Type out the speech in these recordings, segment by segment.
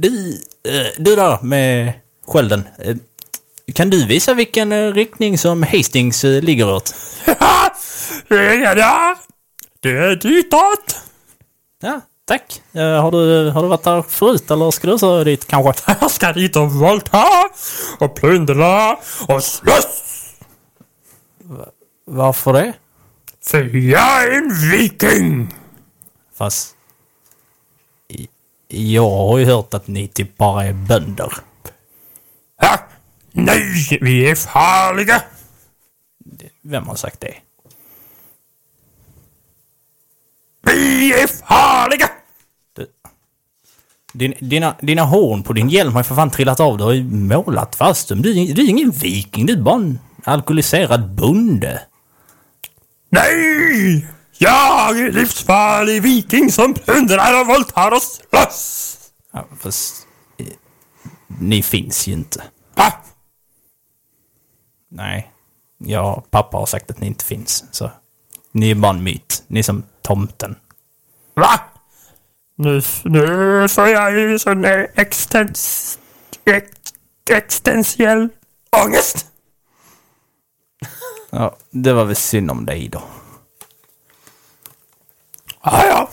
Du, eh, du där med skölden. Eh, kan du visa vilken eh, riktning som Hastings ligger åt? Ja, det är ditåt. Ja, tack. Har, du, har du varit där förut eller ska du så dit kanske? Jag ska dit och våldta och plundra och slåss. Varför det? För jag är en viking. Fast... Jag har ju hört att ni typ bara är bönder. Ja, nej, vi är farliga. Vem har sagt det? Vi är farliga. Din, dina, dina horn på din hjälm har ju för fan trillat av. Du har ju målat fast dem. Du, är- du är ingen viking. Du är bara en alkoholiserad bonde. Nej! Jag är livsfarlig viking som plundrar och våldtar och slåss. Ja, fast... eh, Ni finns ju inte. Va? Nej. Ja, pappa har sagt att ni inte finns. Så ni är bara en myt. Ni är som tomten. Va? Nu, nu får jag ju sån eh, extens, ex, existentiell ångest. Ja, det var väl synd om dig då. Ja, ja.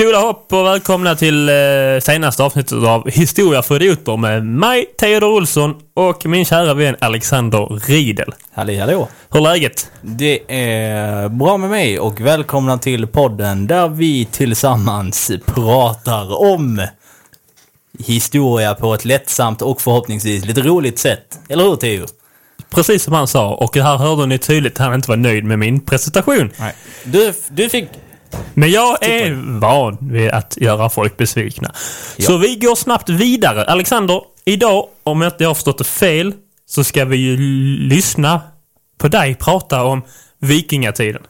Tjola hopp och välkomna till eh, senaste avsnittet av Historia för idioter med mig, Theodor Olsson och min kära vän Alexander Riedel. Halli hallå! Hur är läget? Det är bra med mig och välkomna till podden där vi tillsammans pratar om historia på ett lättsamt och förhoppningsvis lite roligt sätt. Eller hur Theo? Precis som han sa, och här hörde ni tydligt att han inte var nöjd med min presentation. Nej. Du, du fick... Men jag är van vid att göra folk besvikna. Ja. Så vi går snabbt vidare. Alexander, idag, om jag inte har förstått det fel, så ska vi ju lyssna på dig prata om vikingatiden.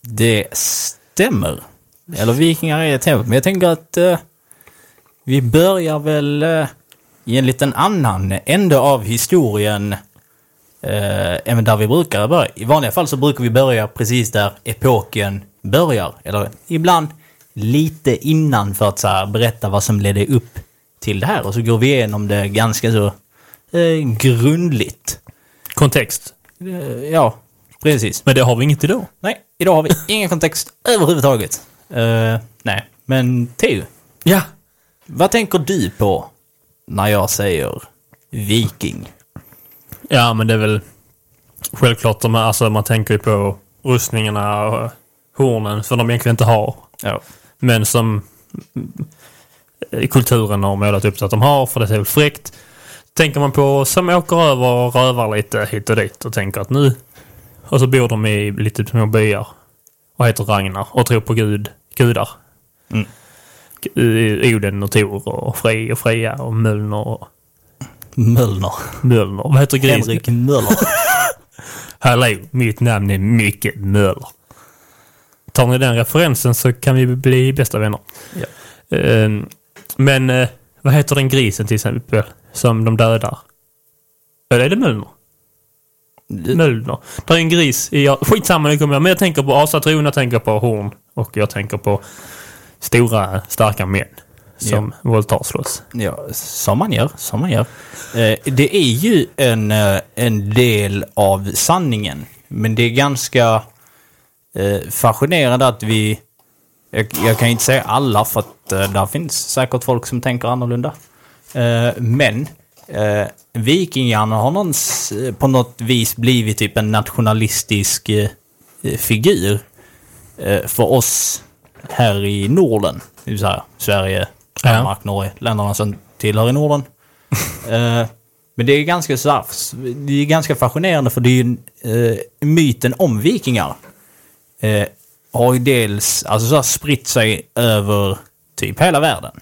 Det stämmer. Eller vikingar är temat, men jag tänker att eh, vi börjar väl eh, i en liten annan ände av historien eh, än där vi brukar börja. I vanliga fall så brukar vi börja precis där epoken börjar. Eller ibland lite innan för att så här, berätta vad som ledde upp till det här. Och så går vi igenom det ganska så eh, grundligt. Kontext. Eh, ja, precis. Men det har vi inget idag. Nej, idag har vi ingen kontext överhuvudtaget. Eh, nej, men Theo, Ja. vad tänker du på när jag säger viking? Ja, men det är väl självklart. Man, alltså, man tänker ju på rustningarna och hornen som de egentligen inte har. Ja. Men som kulturen har målat upp så att de har, för det är väl fräckt. Tänker man på som åker över och rövar lite hit och dit och tänker att nu... Och så bor de i lite små byar och heter Ragnar och tror på gud, gudar. Mm. Oden och Tor och Frej och Freja och Mölner och Möllner. Mölner. Vad heter grisen? Henrik Möller. Hallå, mitt namn är Micke Möller. Tar ni den referensen så kan vi bli bästa vänner. Ja. Ehm, men eh, vad heter den grisen till exempel som de dödar? Eller är det Mölner? Mölner. Det är en gris i... ja, Skitsamma, det kommer jag. Men jag tänker på asatron, jag tänker på horn och jag tänker på stora, starka män som våldtar slåss. Ja, som man gör, som man gör. Eh, det är ju en, eh, en del av sanningen. Men det är ganska eh, fascinerande att vi... Jag, jag kan inte säga alla för att där finns säkert folk som tänker annorlunda. Men eh, vikingarna har någons, eh, på något vis blivit typ en nationalistisk figur för oss här i Norden. Det vill säga Sverige, Ja. Danmark, Norge, länderna som tillhör i Norden. Eh, men det är ganska så det är ganska fascinerande för det är ju eh, myten om vikingar. Eh, har ju dels alltså så spritt sig över typ hela världen.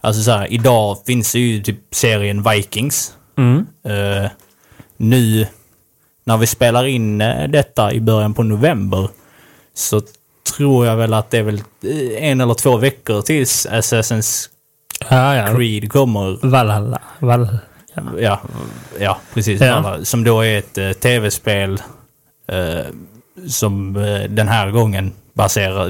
Alltså så här, idag finns det ju typ serien Vikings. Mm. Eh, nu när vi spelar in eh, detta i början på november så tror jag väl att det är väl eh, en eller två veckor tills Assassin's Ja, ja. Creed kommer. Valhalla. Valhalla. Ja, ja precis. Ja. Som då är ett eh, tv-spel eh, som eh, den här gången baserar...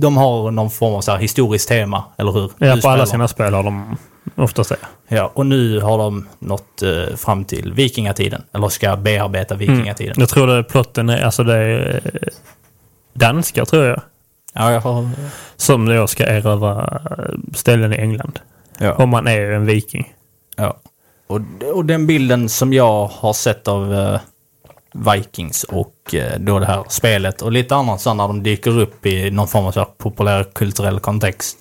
De har någon form av så här historiskt tema, eller hur? Ja, på alla sina spel har de oftast det. Ja, och nu har de nått fram till vikingatiden. Eller ska bearbeta vikingatiden. Jag tror det plotten är, alltså det är danskar tror jag. Ja, jag har... Som då ska erövra eh, ställen i England. Ja. Om man är en viking. Ja. Och, och den bilden som jag har sett av eh, Vikings och eh, då det här spelet och lite annat så när de dyker upp i någon form av så här populär kulturell kontext.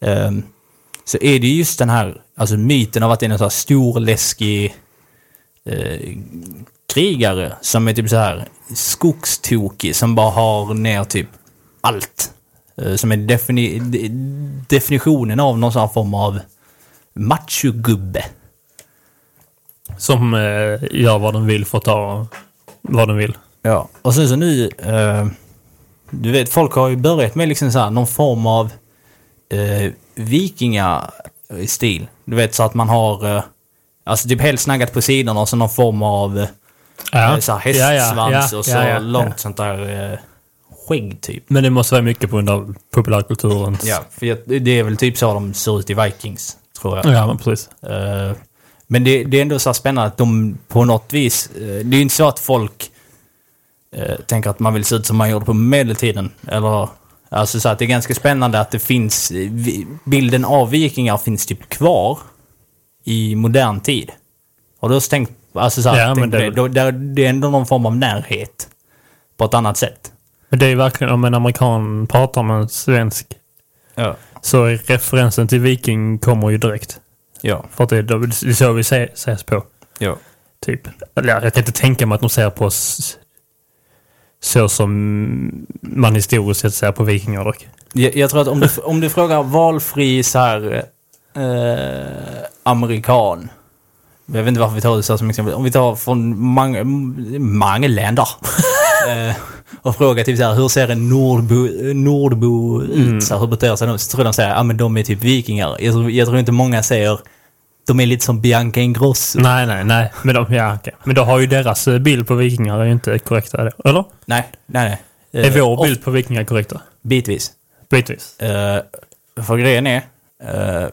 ehm, så är det just den här, alltså myten av att det är en så här stor läskig eh, krigare som är typ så här skogstokig som bara har ner typ allt. Eh, som är defini de- definitionen av någon sån här form av machogubbe. Som eh, gör vad de vill för att ta vad de vill. Ja, och sen så nu... Eh, du vet, folk har ju börjat med liksom så här, någon form av eh, vikingastil. Du vet, så att man har... Eh, alltså typ helt snaggat på sidorna och så någon form av eh, Ja. så här hästsvans ja, och så långt sånt där eh, skägg typ. Men det måste vara mycket på grund av populärkulturens... Ja, för det är väl typ så de ser ut i Vikings, tror jag. ja men precis. Eh, men det, det är ändå så spännande att de på något vis... eh, det är ju inte så att folk eh, tänker att man vill se ut som man gjorde på medeltiden. Eller... Alltså så att det är ganska spännande att det finns... eh, Bilden av vikingar finns typ kvar i modern tid. Har du också tänkt... Alltså så här, Ja, men det- det, där- det är ändå någon form av närhet. På ett annat sätt. Men det är ju verkligen om en amerikan pratar med en svensk Ja. så är referensen till viking kommer ju direkt. Ja. För att det är, det så vi se- ses på. Ja. Typ. Jag kan inte tänka mig att de ser på oss så som man historiskt sett ser på vikingar dock. Jag, jag tror att om du, om du frågar valfri så här, eh, amerikan. Jag vet inte varför vi tar det så som exempel. Om vi tar från många, många länder. eh, och frågar typ så här, hur ser en nordbo, nordbo ut? Så här, hur beter sig de? Så tror jag de säger, ja men de är typ vikingar. Jag tror, jag tror inte många säger, de är lite som Bianca Ingrosso. Nej, nej, nej. Men, de, ja, okej. Men då har ju deras bild på vikingar är ju inte korrekta. Eller? Nej, nej, nej. Är Eh, vår bild på vikingar korrekta? Bitvis. Bitvis. Eh, för grejen är, eh,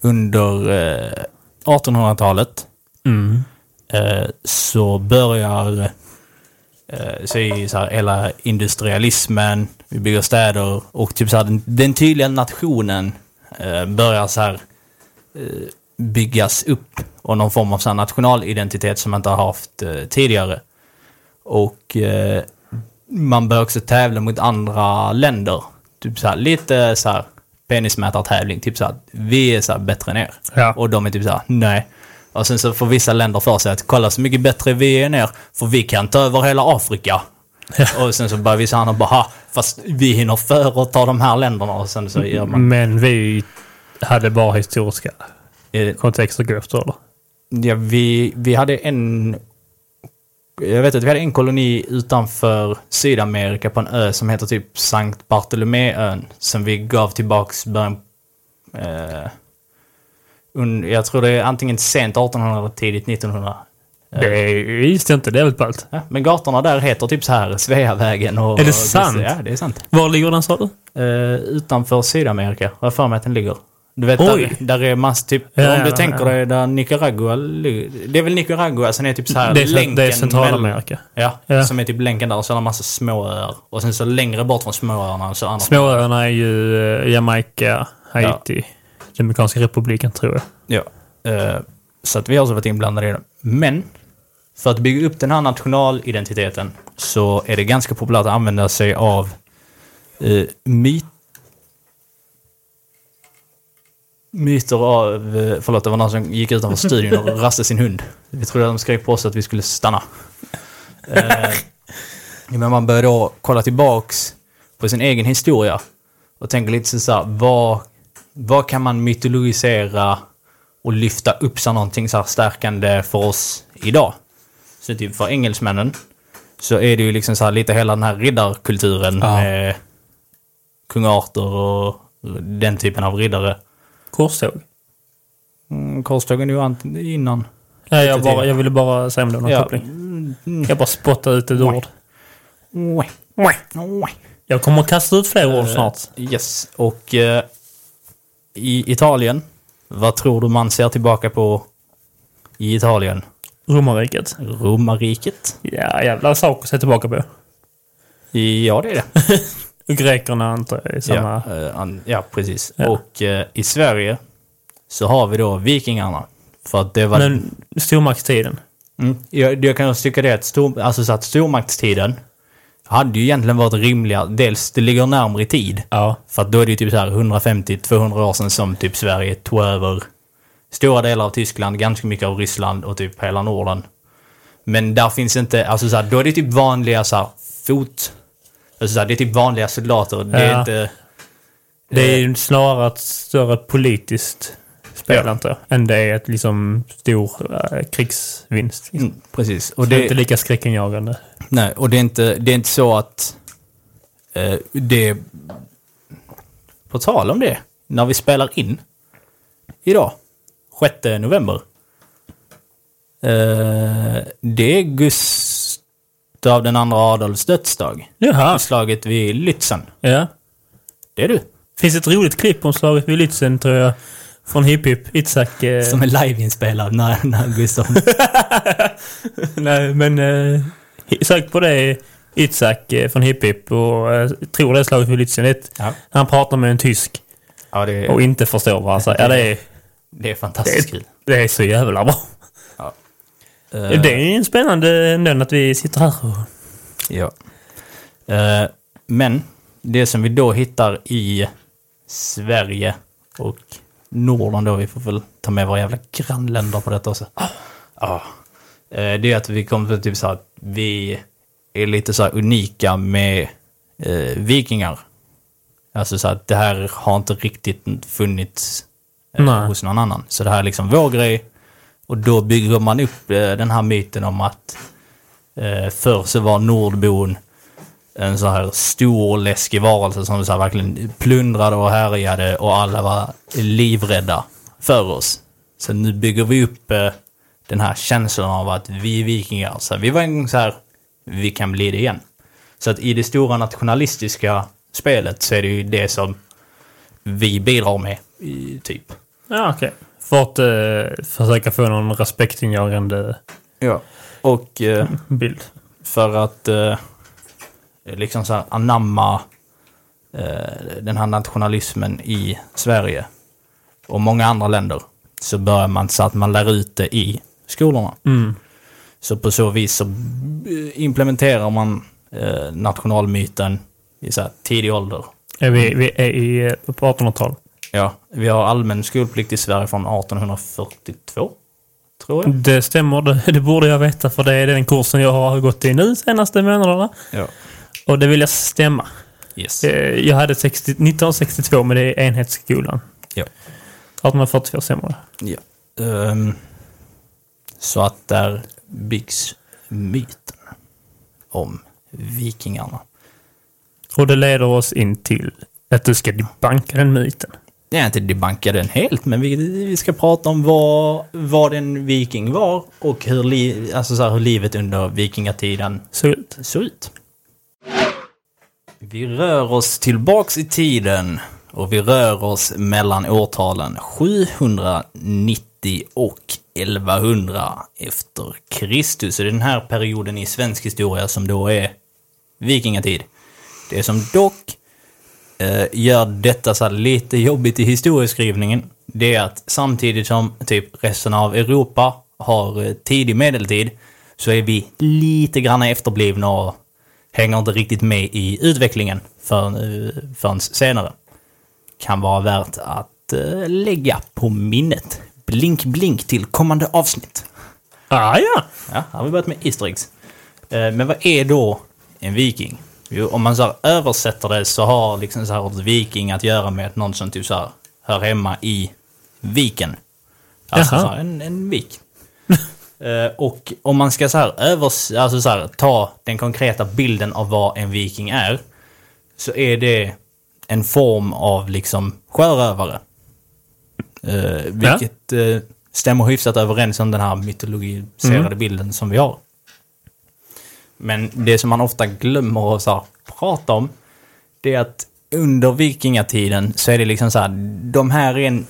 under eh, 1800-talet Mm. eh, så börjar eh, så är så här, hela industrialismen, vi bygger städer och typ så här, den, den tydliga nationen eh, börjar så här eh, byggas upp och någon form av så här nationalidentitet som man inte har haft eh, tidigare. Och eh, man börjar också tävla mot andra länder. Typ så här, lite så här penismätartävling. Typ så här, vi är så här bättre än er. Ja. Och de är typ så här, nej. Och sen så får vissa länder för sig att kolla så mycket bättre vi är än er, för vi kan ta över hela Afrika. Och sen så börjar vissa andra bara, ha, fast vi hinner före och ta de här länderna. Och sen så gör man... Men vi hade bara historiska kontexter att gå efter, eller? Ja, vi, vi hade en... Jag vet att vi hade en koloni utanför Sydamerika på en ö som heter typ Sankt Bartoloméön. Som vi gav tillbaks början... Eh, un, jag tror det är antingen sent 1800 eller tidigt 1900. Det visste jag inte. Det är väl ballt. Ja, men gatorna där heter typ så här Sveavägen och... Är det och- sant? Ja, det är sant. Var ligger den sa du? Eh, utanför Sydamerika, har jag för mig att den ligger. Du vet, Oj. där, där är massor, typ, Ja, om du ja, tänker dig där Nicaragua. Det är väl Nicaragua, sen är typ så här Det är, länken det är Centralamerika. Ja, Ja. som är typ länken där och så är det massa småöar. Och sen så längre bort från småöarna så andra. Småöarna är ju eh, Jamaica, Haiti, Dominikanska republiken tror jag. Ja. Eh, så att vi har också varit inblandade i det. Men, för att bygga upp den här nationalidentiteten så är det ganska populärt att använda sig av uh, myt myter av... eh, Förlåt, det var någon som gick utanför studion och rastade sin hund. Vi trodde att de skrek på oss att vi skulle stanna. Eh, men man börjar då kolla tillbaks på sin egen historia. och tänker lite så här, vad, vad kan man mytologisera och lyfta upp som någonting så här stärkande för oss idag? Så typ för engelsmännen så är det ju liksom så här lite hela den här riddarkulturen Ja. med kung Arthur och den typen av riddare. Korståg. Mm, Korstågen är ju ant- innan. Nej, jag, bara, jag ville bara säga om det var någon Ja. koppling. Mm, Jag bara spottade ut ett ord. Jag kommer att kasta ut fler ord snart. Yes, och eh, i Italien, vad tror du man ser tillbaka på i Italien? Romarriket. Romarriket? Ja, jävla sak att se tillbaka på. Ja, det är det. Grekerna antar jag är samma... Ja, eh, an- ja precis. Ja. Och eh, i Sverige så har vi då vikingarna. För att det var... Men stormaktstiden. Mm, jag, jag kan tycka det att, stor, alltså så att stormaktstiden hade ju egentligen varit rimliga. Dels, det ligger närmare i tid. Ja. För att då är det ju typ så här 150-200 år sedan som typ Sverige tog över stora delar av Tyskland, ganska mycket av Ryssland och typ hela Norden. Men där finns inte, alltså så här, då är det typ vanliga så här fot... Alltså så här, det är typ vanliga soldater. Det är Ja. inte... Det är ju snarare ett större politiskt spel Ja. antar jag. Än det är ett liksom stor äh, krigsvinst. Mm, precis. Och det är inte lika skräckinjagande. nej, och det är inte, det är inte så att... Eh, det... På tal om det, när vi spelar in idag, 6 november. Eh, det är Gustav den andra Adolfs dödsdag. Jaha. Slaget vid Lützen. Ja. Det är du. Finns ett roligt klipp om slaget vid Lützen tror jag. Från Hipp Hipp. Itzhak. Eh, Som är liveinspelad när, när Gustav... nej, men eh, sök på det. Itzhak eh, från Hipp Hipp. Och eh, tror det är slaget vid Lützen. Det Ja, Han pratar med en tysk. ja det, Och inte förstår vad han säger. Ja, det är, det är fantastiskt kul. det är så jävla bra. Eh, Det är en spännande ändå att vi sitter här och... Ja. Eh, men det som vi då hittar i Sverige och Norden då, vi får väl ta med våra jävla grannländer på detta också. Ja. Eh, det är att vi kommer till typ så att vi är lite så unika med vikingar. Alltså så att det här har inte riktigt funnits Nej. hos någon annan. Så det här är liksom vår grej. Och då bygger man upp eh, den här myten om att Eh, förr så var nordbon en så här stor läskig varelse som så här verkligen plundrade och härjade och alla var livrädda för oss. Så nu bygger vi upp eh, den här känslan av att vi är vikingar. Så vi var en gång så här, vi kan bli det igen. Så att i det stora nationalistiska spelet så är det ju det som vi bidrar med, typ. Ja, okej. För att eh, försöka få någon respektinjagande Ja. Och eh, bild. för att eh, liksom så här anamma eh, den här nationalismen i Sverige och många andra länder så börjar man så att man lär ut det i skolorna. Mm. Så på så vis så eh, implementerar man eh, nationalmyten i så tidig ålder. Är vi, vi är i, på 1800-talet. Ja, vi har allmän skolplikt i Sverige från 1842, tror jag. Det stämmer, det, det borde jag veta för det är den kursen jag har gått i nu senaste månaderna. Ja. Och det vill jag stämma. Yes. Eh, Jag hade 60, 1962 men det är enhetsskolan. Ja. 1842 stämmer det. Ja. Ehm, så att där byggs myten om vikingarna. Och det leder oss in till att du ska banka den myten. Är inte debunka den helt, men vi, vi ska prata om vad, vad en viking var och hur, li, alltså så här, hur livet under vikingatiden Så ut. såg ut. Vi rör oss tillbaks i tiden och vi rör oss mellan årtalen 790 och 1100 efter Kristus. Så det är den här perioden i svensk historia som då är vikingatid. Det som dock eh, gör detta så lite jobbigt i historieskrivningen, det är att samtidigt som typ resten av Europa har eh, tidig medeltid, så är vi lite grann efterblivna och hänger inte riktigt med i utvecklingen förrän, eh, förrän senare. Kan vara värt att eh, lägga på minnet. Blink, blink till kommande avsnitt. Ah, ja! Ja, har vi börjat med Easter eggs. Eh, Men vad är då en viking? Jo, om man så här översätter det så har liksom så här viking att göra med någon som typ så här hör hemma i viken. Alltså Jaha. så här, en, en vik. Eh, och om man ska så här, övers, alltså så här, ta den konkreta bilden av vad en viking är. Så är det en form av liksom sjörövare. Eh, vilket eh, stämmer hyfsat överens om den här mytologiserade Mm. bilden som vi har. Men det som man ofta glömmer att så här, prata om, det är att under vikingatiden så är det liksom så här, de här är en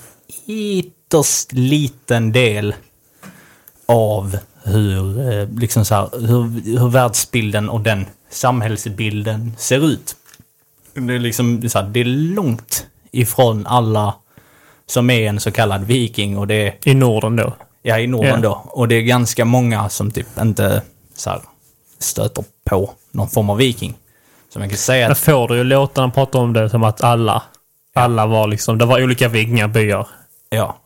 ytterst liten del av hur, eh, liksom så här, hur, hur världsbilden och den samhällsbilden ser ut. Det är liksom så här, det är långt ifrån alla som är en så kallad viking och det är I Norden då. Ja, i Norden Ja. då. Och det är ganska många som typ inte så här, stöter på någon form av viking. Så man kan säga Jag att, får du ju låta dem prata om det som att alla, alla var liksom, det var olika vikingabyar ja,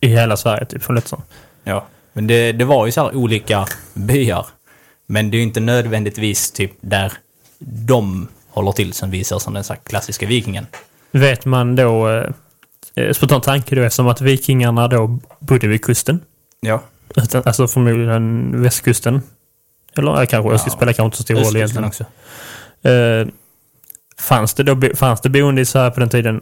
i hela Sverige typ, från Lutzon. ja. Men det, det var ju så här olika byar. Men det är ju inte nödvändigtvis typ där de håller till som visar som den så här klassiska vikingen. Vet man då, eh, eh, spontan tanke då, eftersom att vikingarna då bodde vid kusten. Ja. Alltså förmodligen västkusten. Eller ja, kanske, östkusten spelar kanske inte så stor roll egentligen. också. Eh, fanns, det då, fanns det boende i Sverige på den tiden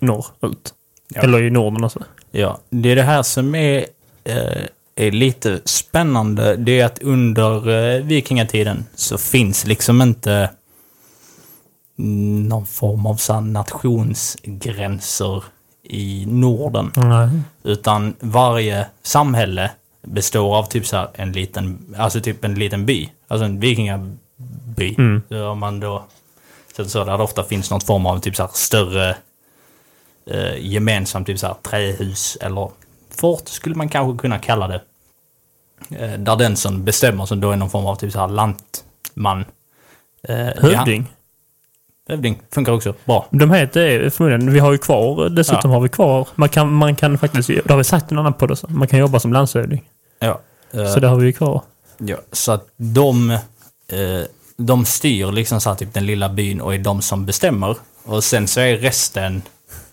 norrut? Ja. Eller i Norden alltså? Ja, det är det här som är, eh, är lite spännande. Det är att under eh, vikingatiden så finns liksom inte någon form av så nationsgränser i Norden. Nej. Utan varje samhälle består av typ så en liten, alltså typ en liten by. Alltså en vikingaby. Mm. Så Om man då, så, så där det ofta finns någon form av typ så större eh, gemensamt typ så här trähus eller fort skulle man kanske kunna kalla det. Eh, där den som bestämmer som då är någon form av typ så här lantman. Eh, Hövding. Hövding funkar också bra. De heter förmodligen, vi har ju kvar, dessutom har vi kvar, man kan, man kan faktiskt, det har vi sagt i en annan podd också, man kan jobba som landshövding. Ja. Eh, Så det har vi ju kvar. Ja, så att de, eh, de styr liksom så här typ den lilla byn och är de som bestämmer. Och sen så är resten...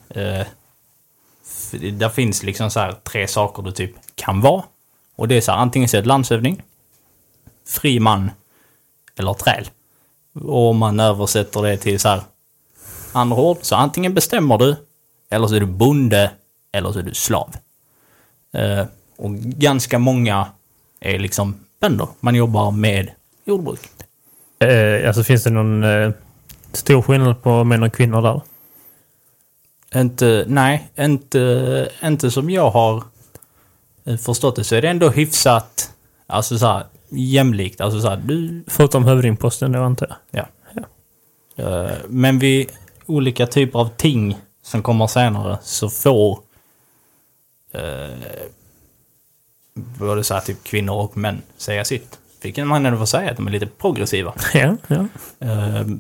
Eh, där finns liksom så här tre saker du typ kan vara. Och det är så här, antingen så är det landshövding, fri man eller träl. Och om man översätter det till så här andra ord, så antingen bestämmer du, eller så är du bonde, eller så är du slav. Eh, och ganska många är liksom bönder. Man jobbar med jordbruk. Eh, alltså finns det någon eh, stor skillnad på män och kvinnor där? Inte, nej, inte, inte som jag har eh, förstått det så är det ändå hyfsat, alltså så här, jämlikt. Alltså så här, du, Förutom hövdingposten då antar jag. ja. Eh, Men vid olika typer av ting som kommer senare så får eh, både så här, typ kvinnor och män säga sitt. Vilket man ändå får säga att de är lite progressiva. Ja, ja. Ehm,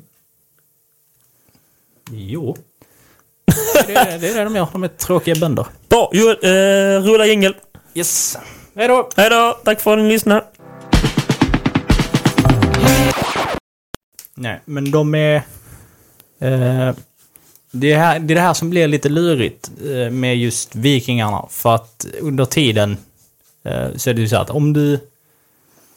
jo. Det är det, är det de gör. De är tråkiga bönder. Bra, Joel, eh, rulla jingel. Yes. Hej då! Hej då, tack för att ni lyssnade. Nej, men de är... Eh, det, är här, det är det här som blir lite lurigt eh, med just vikingarna. För att under tiden så är det ju så att om du,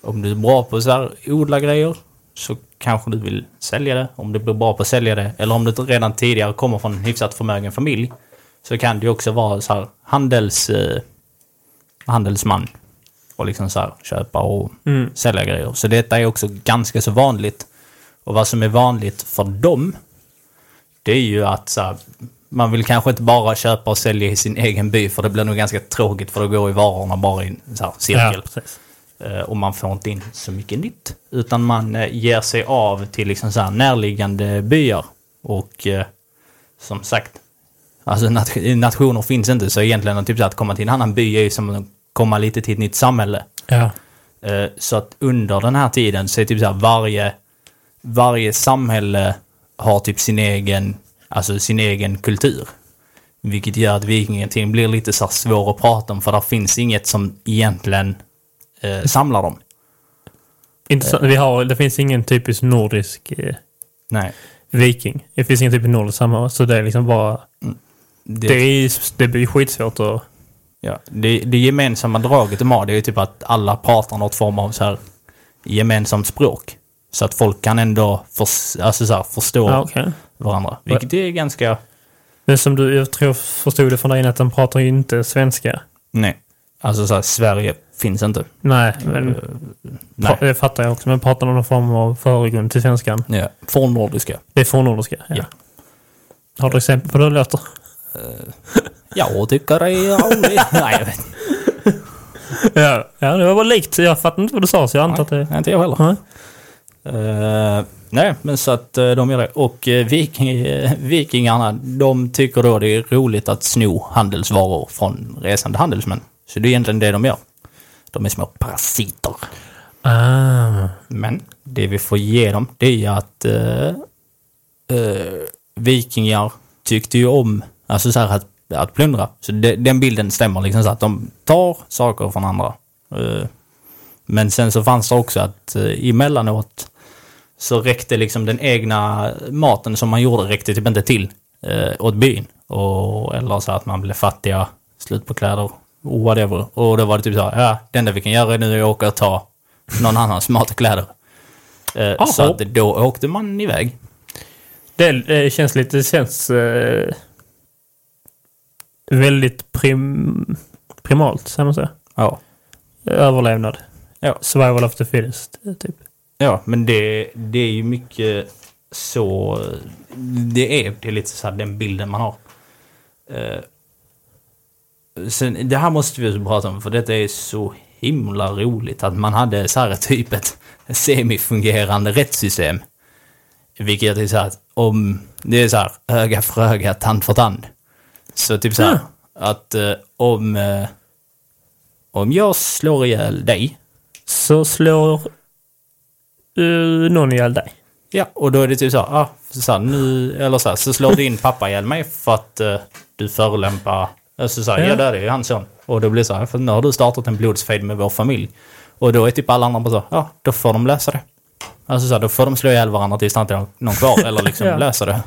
om du är bra på så här, odla grejer så kanske du vill sälja det. Om du blir bra på att sälja det. Eller om du redan tidigare kommer från en hyfsat förmögen familj. Så kan ju också vara så här handels, eh, handelsman. Och liksom så här köpa och Mm. sälja grejer. Så detta är också ganska så vanligt. Och vad som är vanligt för dem, det är ju att så här, man vill kanske inte bara köpa och sälja i sin egen by, för det blir nog ganska tråkigt för då går ju varorna bara i en cirkel. precis. Eh, och man får inte in så mycket nytt. Utan man eh, ger sig av till liksom så här närliggande byar. Och eh, som sagt, alltså nat nationer finns inte, så egentligen typ så att komma till en annan by är ju som att komma lite till ett nytt samhälle. Ja. Så att under den här tiden så är typ så här varje, varje samhälle har typ sin egen, alltså sin egen kultur. Vilket gör att vikingatiden blir lite så svår att prata om för där finns inget som egentligen eh, samlar dem. Intressant. Vi har, det finns ingen typisk nordisk eh, Nej. viking. Det finns ingen typ i nordiskt samhälle, så det är liksom bara... Det, Det, är, det blir skitsvårt att... ja, det, det gemensamma draget de har det är ju typ att alla pratar något form av så här gemensamt språk. Så att folk kan ändå förs- alltså så här, förstå Ja, okej. varandra. Vilket är ganska... Men som du, jag tror förstod det från dig att de pratar ju inte svenska. Nej. Alltså så här, Sverige finns inte. Nej, men Eh, nej. det fattar jag också. Men pratar någon form av föregrund till svenskan? Ja. Fornnordiska. Det är fornnordiska? Ja. Har du exempel på hur det låter? Jag tycker det är roligt. nej, jag vet inte. Ja, ja, det var bara likt. Jag fattar inte vad du sa, så jag antar att det... Nej, inte jag heller. Nej. Eh, nej, men så att eh, de gör det. Och uh, viking, vikingarna, de tycker då det är roligt att sno handelsvaror från resande handelsmän. Så det är egentligen det de gör. De är små parasiter. Ah. Men det vi får ge dem, det är att vikingar tyckte ju om, alltså så här att, att plundra. Så det, den bilden stämmer liksom så att de tar saker från andra. Men sen så fanns det också att eh, emellanåt så räckte liksom den egna maten som man gjorde räckte typ inte till eh, åt byn. Och, eller så att man blev fattiga, slut på kläder, whatever. Och då var det typ så här, ja, det enda vi kan göra nu är att åka och ta någon annans mat och kläder. Eh, så att då åkte man iväg. Det, det känns lite... Det känns... Eh, väldigt prim, primalt, säger man så? Ja. Överlevnad. Ja. Survival of the fittest, typ. Ja, men det, det är ju mycket så... Det är, det är lite så här den bilden man har. Eh, sen, det här måste vi ju prata om, för detta är så himla roligt att man hade så här typ ett semifungerande rättssystem. Vilket är så här att om... Det är så här öga för öga, tand för tand. Så typ så här Mm. att eh, om... Eh, om jag slår ihjäl dig Så slår uh, någon ihjäl dig. Ja, och då är det typ så ah, så, här, nu, eller så, här, så slår din pappa ihjäl mig för att eh, du förolämpar, så här, ja. Ja. det är ju hans son. Och då blir det så här, för nu har du startat en blodsfejd med vår familj. Och då är typ alla andra bara så, ja, då får de lösa det. Alltså så här, då får de slå ihjäl varandra tills det inte är någon kvar, eller liksom Ja. lösa det.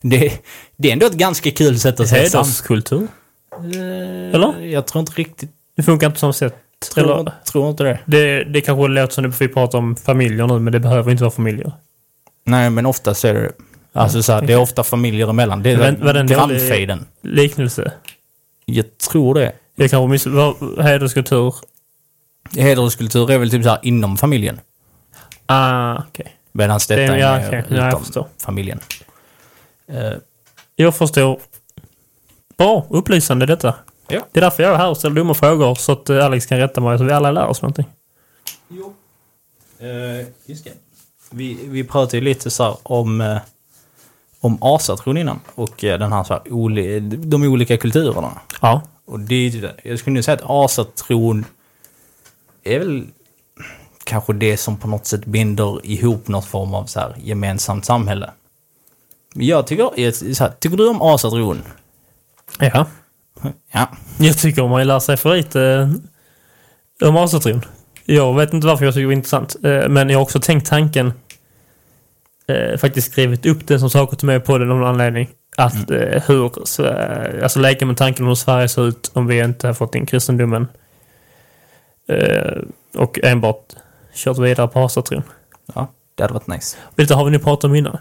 det. Det är ändå ett ganska kul sätt att se Hederskultur. Eh, Eller? Jag tror inte riktigt, Det funkar inte som sätt. Tror, Eller, tror inte det. det, det kanske låter som det vi pratar om familjer nu, men det behöver inte vara familjer. Nej, men ofta så är det, alltså så här, det är ofta familjer emellan. Det är Men- den grannfejden. Liknelse. Jag tror det. Jag kanske miss... Hederskultur. Hederskultur är väl typ så här inom familjen. Ah, okej. Medan detta Det- är ja, mer okej. Ja, jag utom förstår. familjen. Eh, Jag förstår. Bra, upplysande detta. Ja. Det är därför jag är här och ställer dumma frågor så att eh, Alex kan rätta mig så vi alla lär oss någonting. eh, just det. Vi, vi pratade ju lite så om, eh, om asatron innan och den här så här oli, de olika kulturerna. Ja. Och det är ju det. Jag skulle nu säga att asatron är väl kanske det som på något sätt binder ihop något form av så här gemensamt samhälle. Jag tycker, jag, så här, tycker du om asatron? Ja. Ja. Jag tycker man lär sig för lite eh, om asatron. Jag vet inte varför jag tycker det är intressant. eh, Men jag har också tänkt tanken. eh, Faktiskt skrivit upp den som saker till mig på den av någon anledning. Att eh, hur, så, alltså leka med tanken om hur Sverige ser ut om vi inte har fått in kristendomen. Och enbart kört vidare på asatron. ja, det hade varit nice. Vet du, har vi nu pratat om innan?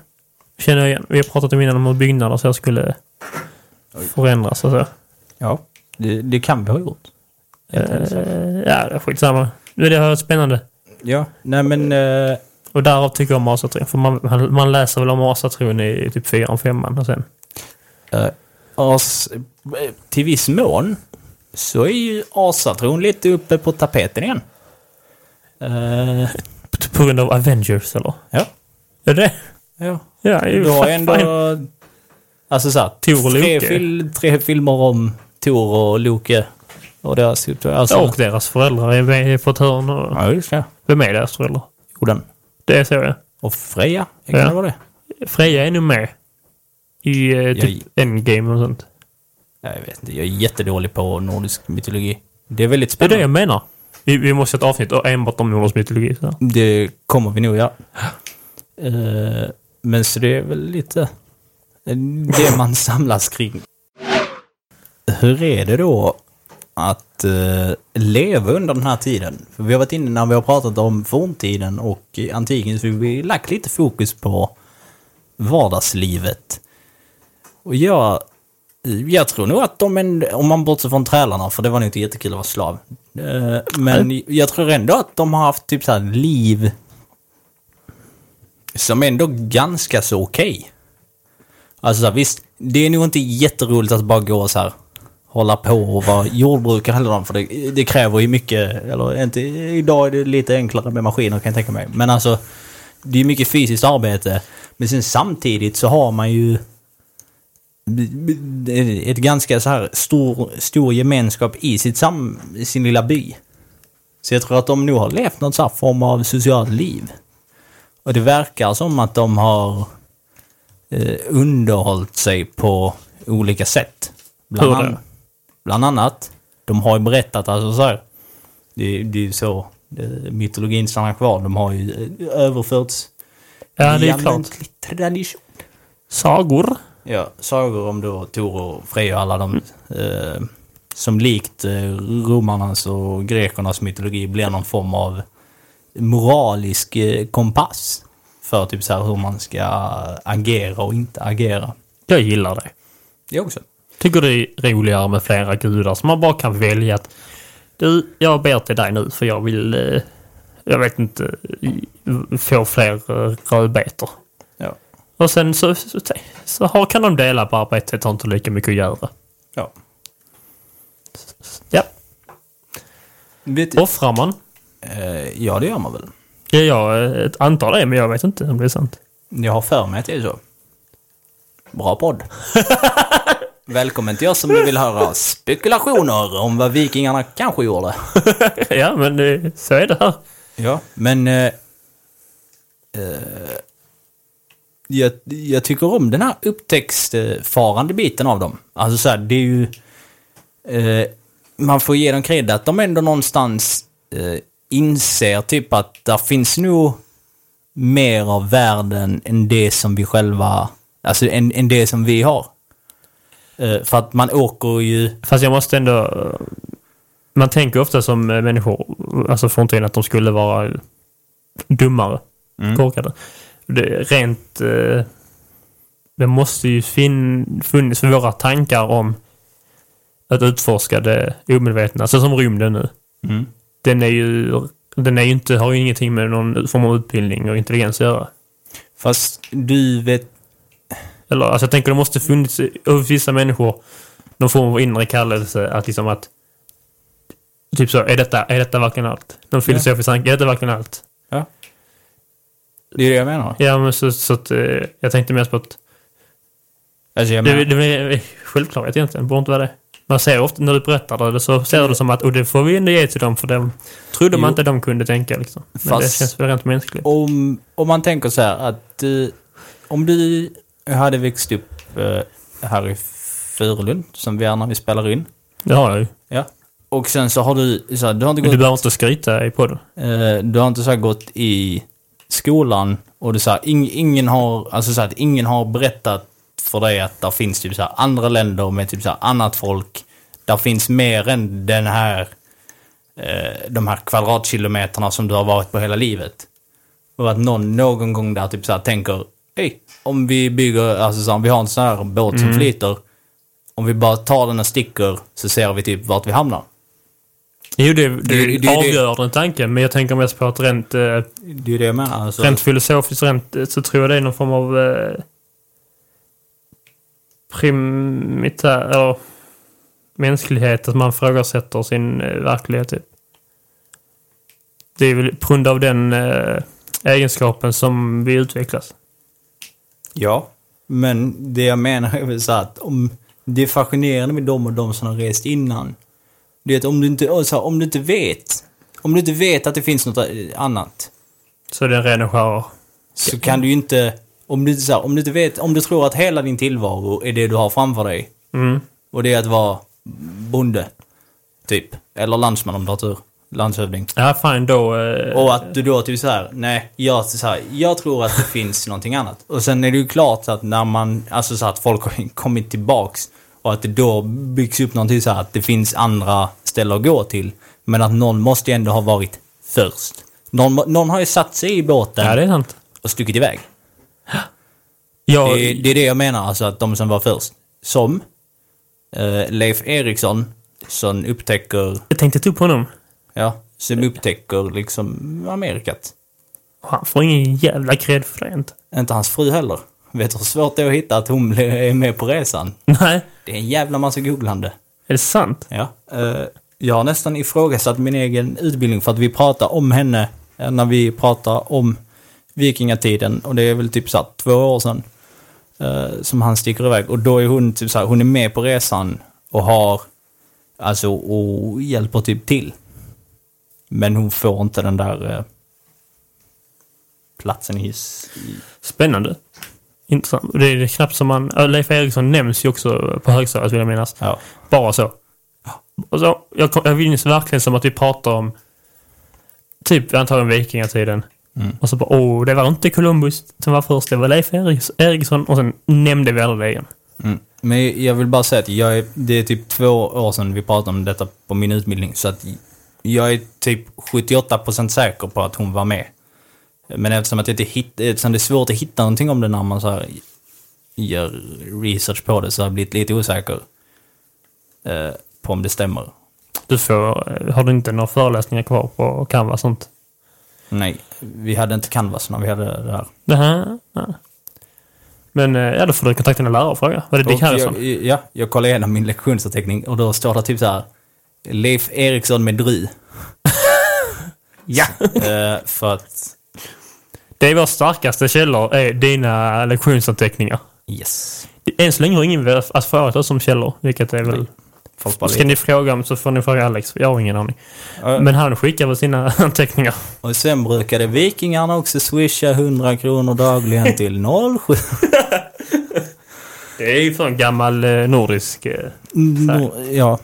Känner jag igen. Vi har pratat om innan om hur byggnader så skulle förändras och så. Ja, det, det kan vi ha gjort. Eh, ja, det är skitsamma. Det har varit spännande. Ja, nej men... eh, Och därav tycker jag om asatron. För man, man, läser väl om asatron i typ fyran, femman och sen. eh, as, till viss mån så är ju asatron lite uppe på tapeten igen. Eh, På, grund av Avengers eller? ja. Är det ja. Ja, är ju Du har ändå... fan. Alltså såhär, tre, fil, tre filmer om Tor och Loke. Och deras... Alltså, Och deras föräldrar är med på ett hörn. Och, Ja, just det. Vem är deras föräldrar? Jorden. Det är så ja. Och Freja. Kan Ja. det vara det? Freja är nog med. I eh, typ Endgame och sånt. Ja, Jag vet inte, jag är jättedålig på nordisk mytologi. Det är väldigt Det är spännande. det jag menar. Vi, vi måste ha ett avsnitt enbart om nordisk mytologi. Så. Det kommer vi nog göra. Eh, Men så det är väl lite det man samlas kring. Hur är det då att eh, leva under den här tiden? För vi har varit inne när vi har pratat om forntiden och antiken så vi har lagt lite fokus på vardagslivet. Och jag, jag tror nog att de, ändå- om man bortser från trälarna, för det var nog inte jättekul att vara slav. Eh, Men jag tror ändå att de har haft typ så här liv som ändå ganska så okej. Alltså så här, visst, det är nog inte jätteroligt att bara gå så här hålla på och vara jordbrukare heller de, för det, det kräver ju mycket, eller inte, idag är det lite enklare med maskiner kan jag tänka mig. Men alltså, det är mycket fysiskt arbete. Men sen samtidigt så har man ju ett ganska så här stor, stor gemenskap i sitt sam, sin lilla by. Så jag tror att de nog har levt någon så här form av socialt liv. Och det verkar som att de har eh, underhållit sig på olika sätt. Bland, Hur då? An, bland annat, de har ju berättat alltså så här. Det, det är ju så det, mytologin stannar kvar. De har ju eh, överförts Ja, det är klart. tradition. Sagor. Ja, sagor om då Tor och Freja och alla de eh, som likt eh, romarnas och grekernas mytologi blir någon form av moralisk eh, kompass för typ så här hur man ska agera och inte agera. Jag gillar det. Det också. Tycker det är roligare med flera gudar som man bara kan välja att du, jag ber till dig nu för jag vill, eh, jag vet inte, i- få fler eh, rödbetor. Ja. Och sen så, så, så har, kan de dela på arbetet, har inte lika mycket att göra. ja. Ja, Vet offrar man? Eh, ja, det gör man väl. Ja, jag eh, antar det, men jag vet inte om det är sant. Jag har för mig att det är så. Bra podd. Välkommen till oss som vill höra spekulationer om vad vikingarna kanske gjorde. ja, men eh, så är det här. Ja, men... Eh, eh, jag, jag tycker om den här upptäcktsfarande biten av dem. Alltså så här, det är ju... Eh, man får ge dem cred att de ändå någonstans eh, inser typ att där finns nog mer av världen än det som vi själva... Alltså än, än det som vi har. Eh, för att man åker ju... Fast jag måste ändå... eh, Man tänker ofta som eh, människor, alltså från tiden att de skulle vara dummare, Mm. korkade. Det, är rent... Det måste ju fin, funnits våra tankar om att utforska det omedvetna, alltså som rymden nu. Mm. Den är ju... Den är ju inte, har ju ingenting med någon form av utbildning och intelligens att göra. Fast du vet... Eller, alltså jag tänker det måste funnits hos vissa människor någon form av inre kallelse att liksom att Typ så, är detta, är detta verkligen allt? Någon filosofisk tanke, är detta verkligen allt? Ja. Det är det jag menar. Ja, men så, så att eh, jag tänkte mest på att Alltså jag det, menar... det är självklarhet egentligen, borde inte vara det. Man ser ofta när du berättar det så ser du det som att och det får vi ändå ge till dem för dem trodde man Jo. inte de kunde tänka liksom. Men det Fast- känns väl rent mänskligt. om, om man tänker så här att eh, om du hade växt upp eh, här i Furulund, som vi är när vi spelar in. Det har jag ju. Ja. Och sen så har du, så här, du har inte Men gått, du behöver inte skryta i podden. eh, du har inte så här gått i skolan och du så här, ing, ingen har, alltså så här, att ingen har berättat för dig att det finns typ så här andra länder med typ så här annat folk. Där finns mer än den här, eh, de här kvadratkilometerna som du har varit på hela livet. Och att någon någon gång där typ så här tänker, hej, om vi bygger, alltså så om vi har en sån här båt som flyter. Om vi bara tar den och sticker så ser vi typ vart vi hamnar. Jo, det, det, Det- det- avgör den tanken, men jag tänker mest på att rent, eh, Det är det jag menar. Alltså, rent filosofiskt rent, eh, så tror jag det är någon form av eh, primitär, eller mänsklighet, att man frågasätter sin eh, verklighet. Typ. Det är väl på grund av den eh, egenskapen som vi utvecklas. Ja, men det jag menar är väl så att om det är fascinerande med dem och de som har rest innan. Det är att om du inte, alltså, om du inte vet, om du inte vet att det finns något annat. Så det är en ren skär. Så kan du ju inte, om du, inte så här, om du inte vet, om du tror att hela din tillvaro är det du har framför dig. Mm. Och det är att vara bonde. Typ. Eller landsman om du har tur. Landshövding. Ja, fine då. eh, Och att du då typ så här, nej, jag, så här, jag tror att det finns någonting annat. Och sen är det ju klart så att när man, alltså så att folk har kommit tillbaks och att det då byggs upp någonting så här att det finns andra ställen att gå till. Men att någon måste ju ändå ha varit först. Någon, någon har ju satt sig i båten Ja, det är sant. och stuckit iväg. Jag, Det, det är det jag menar, alltså att de som var först. Som eh, Leif Eriksson, som upptäcker, jag tänkte ta upp honom. Ja, som upptäcker liksom Amerikat. Han får ingen jävla cred för det inte. Inte hans fru heller. Vet du hur svårt det är att hitta att hon är med på resan? Nej, Det är en jävla massa googlande. är det sant? Ja. Eh, jag har nästan ifrågasatt min egen utbildning för att vi pratar om henne eh, när vi pratar om vikingatiden. Och det är väl typ så här två år sedan eh, som han sticker iväg. Och då är hon typ så här, hon är med på resan och har, alltså, och hjälper typ till. Men hon får inte den där eh, platsen i, Spännande. Intressant. Det är knappt som man... ja, Leif Eriksson nämns ju också på högstadiet vill jag minnas. ja. Bara så. Och så jag, jag minns verkligen som att vi pratar om typ antagligen vikingatiden. Mm. Och så bara, åh, det var inte Columbus som var först, det var Leif Eriks- Eriksson. Och sen nämnde vi aldrig det igen. Mm. Men jag vill bara säga att jag är, det är typ två år sedan vi pratade om detta på min utbildning. Så att jag är typ 78% säker på att hon var med. Men eftersom, att jag inte hitt, eftersom det är svårt att hitta någonting om det när man så här gör research på det så har jag blivit lite osäker eh, på om det stämmer. Du får, eh, har du inte några föreläsningar kvar på Canva och sånt? Nej, vi hade inte Canvas när vi hade det här. Det här? Ja. Men eh, ja, då får du kontakta dina lärare och fråga. Var det Dick Harrison? jag, ja, jag kollade igenom min lektionsanteckning och då står det typ så här Leif Eriksson med dry. Ja! Eh, för att Det är vår starkaste källor, är dina lektionsanteckningar. Yes. Än så länge har ingen att fråga oss som källor, vilket är väl... Folk Ska ni fråga om så får ni fråga Alex, jag har ingen aning. Ja. Men han skickar väl sina anteckningar. Och sen brukade vikingarna också swisha 100 kronor dagligen till 07. Det är ju sån gammal eh, nordisk... Eh, No, ja.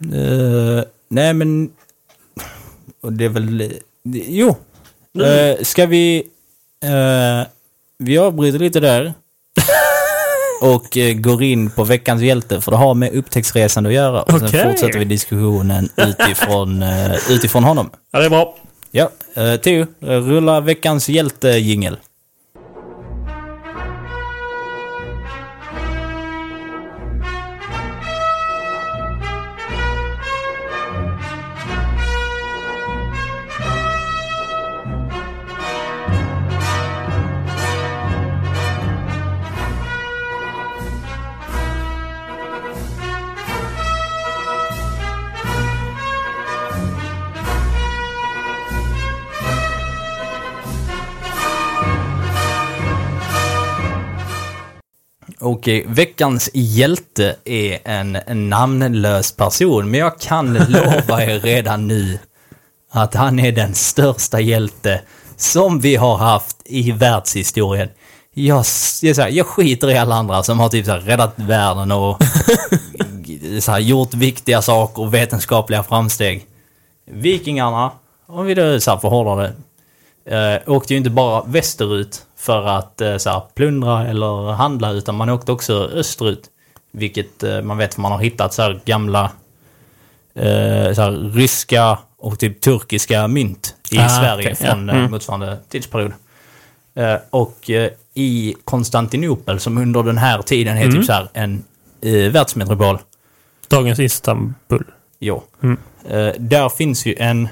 Eh, nej men... Och det är väl... Jo. Uh, ska vi... eh, vi avbryter lite där. och går in på veckans hjälte för det har med upptäcktsresan att göra. Och sen Okej. fortsätter vi diskussionen utifrån, utifrån honom. ja, det är bra. Ja, uh, Theo, rulla veckans hjälte-jingel. Okej, veckans hjälte är en namnlös person, men jag kan lova er redan nu att han är den största hjälte som vi har haft i världshistorien. Jag, jag, så här, jag skiter i alla andra som har typ så här, räddat världen och så här, gjort viktiga saker och vetenskapliga framsteg. Vikingarna, om vi då så här förhåller det, eh, åkte ju inte bara västerut för att eh, så här, plundra eller handla, utan man åkte också österut. Vilket eh, man vet, för man har hittat så här gamla eh, så här, ryska och typ turkiska mynt i Ah, Sverige ja. från Mm. motsvarande tidsperiod. Och i Konstantinopel, som under den här tiden är Mm. typ så här en eh, världsmetropol, Dagens Istanbul. Jo. Mm. Där finns ju en...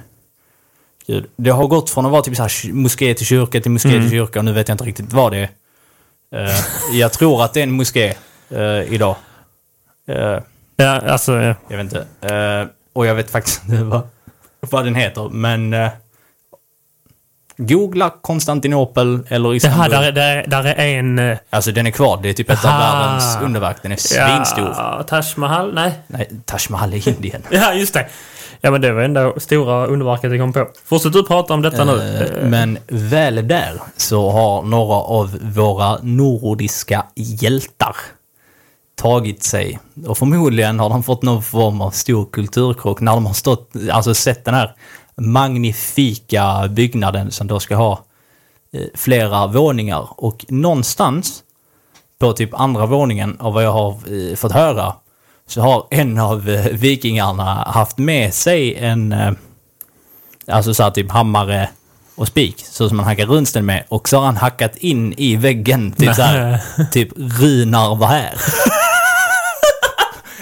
Gud, det har gått från att vara typ så här moské till kyrka till moské Mm. till kyrka och nu vet jag inte riktigt vad det är. Eh, jag tror att det är en moské eh, idag. Eh, Ja, alltså... Ja. jag vet inte. Och jag vet faktiskt inte vad, vad den heter, men... Googla Konstantinopel eller Det Istanbul. här, där, är- där, är- där är en... Alltså den är kvar. Det är typ ett av världens underverk. Den är svinstor. Ja, Taj Mahal? Nej. Nej, Taj Mahal är Indien. Ja, just det. Ja, men det var ändå stora underverket jag kom på. Fortsätt du prata om detta nu. Eh, men väl där så har några av våra nordiska hjältar tagit sig. Och förmodligen har de fått någon form av stor kulturkrock när de har stått, alltså sett den här magnifika byggnaden som då ska ha eh, flera våningar. Och någonstans på typ andra våningen av vad jag har eh, fått höra så har en av eh, vikingarna haft med sig en eh, alltså så här typ hammare och spik så som man hackar runsten med och så har han hackat in i väggen typ så här, typ Runar var här.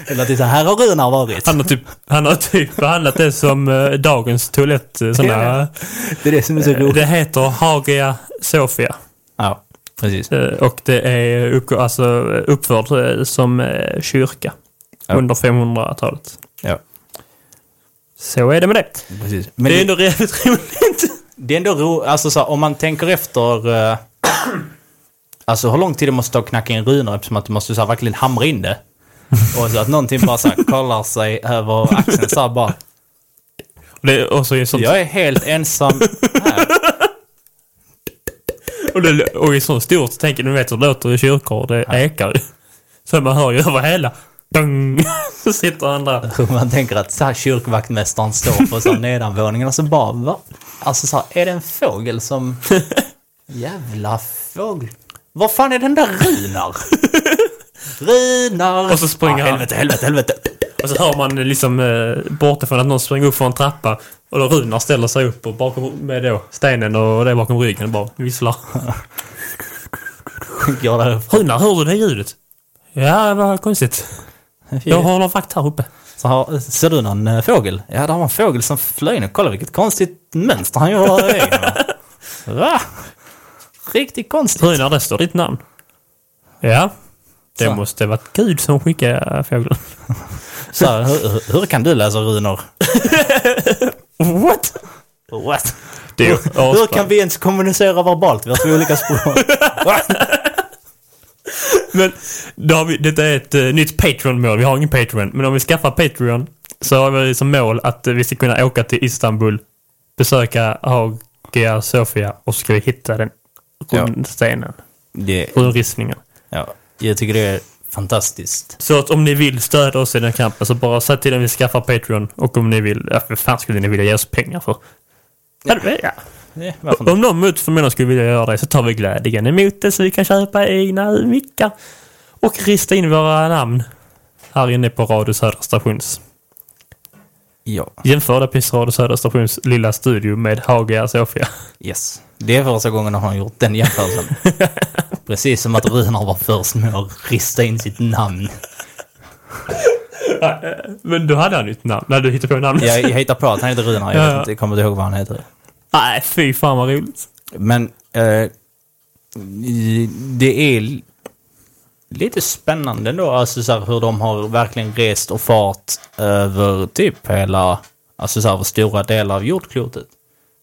Eller typ så här, har Runar varit. Han har typ, han har typ behandlat det som eh, dagens toalett. eh, Såna, Det är det som är så roligt. det heter Hagia Sophia. Ja, precis. Och det är upp, alltså, uppförd som kyrka Ja. under 500-talet. Ja, Så är det med det. precis. Men det är det, ändå jävligt roligt. det är ändå ro, alltså så här, om man tänker efter... eh, alltså hur lång tid det måste ta att knacka in runor eftersom att du måste så här, verkligen hamra in det. Och så att någonting bara så här, kollar sig över axeln så här bara. Och det är också i sånt, Jag är helt ensam här. och, det, och i så stort, tänker du vet hur det låter i kyrkor, det ekar ju. Så man hör ju över hela. Dung! Så sitter han där. Man tänker att så här kyrkvaktmästaren står på så här nedanvåningen och så bara, va? Alltså så här, är det en fågel som... Jävla fågel. Vad fan är den där Runar? Runar! Och så springer ah, han. Helvete, helvete, helvete. Och så hör man liksom eh, bortifrån att någon springer upp för en trappa. Och då Runar ställer sig upp och bakom, med då stenen och det bakom ryggen och bara visslar. Går. Runar, hör du det ljudet? Ja, var konstigt. Jag har någon vakt här uppe. Så har, ser du någon eh, fågel? Ja, det var en fågel som flög in. Kolla vilket konstigt mönster han väggen. va? Riktigt konstigt. Runar, det står ditt namn. Ja. Det Så. måste varit Gud som skickade fågeln. Så, här, hur, hur kan du läsa runor? What? What? Hur asbra. kan vi ens kommunicera verbalt? Vi har två olika språk. Men då har vi, detta är ett uh, nytt Patreon-mål. Vi har ingen Patreon. Men om vi skaffar Patreon så har vi som mål att eh, vi ska kunna åka till Istanbul, besöka Hagia Sophia och så ska vi hitta den Ja. rundstenen. Det, Runristningen. ja, jag tycker det är fantastiskt. Så att om ni vill stödja oss i den kampen så bara säg till att vi skaffar Patreon och om ni vill, ja, vad fan skulle ni vilja ge oss pengar för? Ja. Ja. Ja, varför inte? Om någon mot förmodan skulle vilja göra det så tar vi glädjen emot det så vi kan köpa egna mickar och rista in våra namn här inne på Radio Södra Stations. Ja, Jämför det på Radio Södra Stations lilla studio med Hagia Sofia. yes. Det är första gången han har gjort den jämförelsen. Precis som att Runar var först med att rista in sitt namn. Men du hade han ju ett namn när du hittade på namnet. Jag, jag hittar på att han heter Runar, jag Ja, vet ja. inte, kommer inte ihåg vad han heter. Nej, fy fan vad roligt. Men eh, det är lite spännande då, alltså så här, hur de har verkligen rest och fart över typ hela, alltså så här, över stora delar av jordklotet.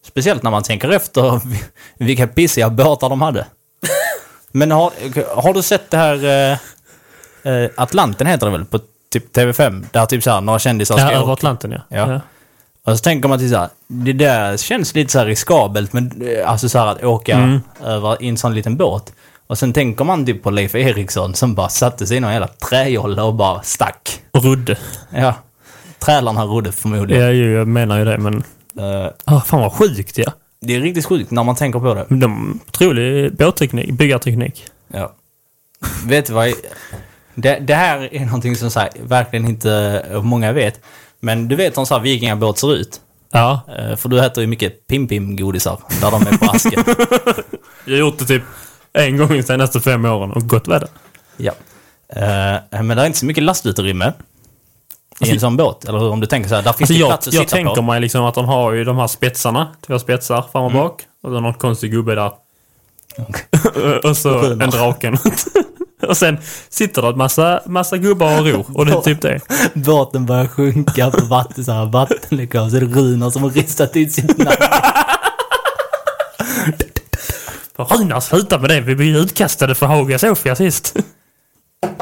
Speciellt när man tänker efter vilka pissiga båtar de hade. Men har, har du sett det här eh, eh, Atlanten heter det väl på typ TV5? Där typ så här, några kändisar Ja, ska över åka. Atlanten ja. Ja. Och så tänker man till så här, det där känns lite så här riskabelt, men eh, alltså så här att åka Mm. över i en sån liten båt. Och sen tänker man typ på Leif Eriksson som bara satte sig i någon jävla träjolle och bara stack. Och Rudde. Ja. Trälarna rodde förmodligen. Ja, ju, jag menar ju det men... Eh, Oh, fan vad sjukt ja. det är riktigt sjukt när man tänker på det. De, otrolig båtteknik, byggarteknik. Ja. vet du vad? Det, det här är någonting som så här, verkligen inte många vet. Men du vet hur en sån här vikingabåt ser ut? Ja, Eh, För du äter ju mycket Pim-Pim-godisar där de är på asken. jag har gjort det typ en gång de senaste fem åren och gott väder. Ja. Eh, men det är inte så mycket lastutrymme i en sån båt. Eller hur? Om du tänker så här, där finns Alltså det jag, plats att jag sitta tänker på. mig liksom att de har ju de här spetsarna, två spetsar fram och bak. Och så någon konstig gubbe där. och så en draken. Och sen sitter det en massa, massa gubbar och ror. Och det är typ det. Båten börjar sjunka på vatten, så här, vattenläckage. Så är det Runar som har ristat ut sitt namn. Runar, sluta med det. Vi blir utkastade för Hagia Sofia sist.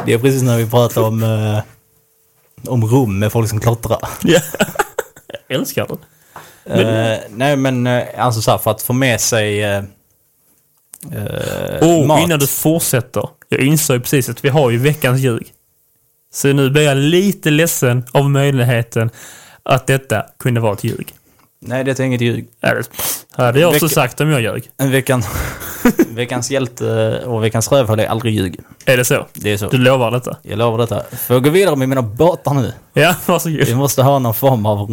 Det är precis när vi pratar om, eh, om Rom med folk som klottrar. Ja. jag älskar det. Eh, nej men eh, alltså så här, för att få med sig eh, eh, Oh, mat. innan du fortsätter. Jag insåg precis att vi har ju veckans ljug. Så nu blir jag lite ledsen av möjligheten att detta kunde vara ett ljug. Nej, det är inget ljug. Det hade jag också sagt om jag ljög. Veckan, veckans hjälte och veckans rövhål är aldrig ljug. Är det så? Det är så. Du lovar detta? Jag lovar detta. Får jag gå vidare med mina båtar nu? Ja, varsågod. Vi måste ha någon form av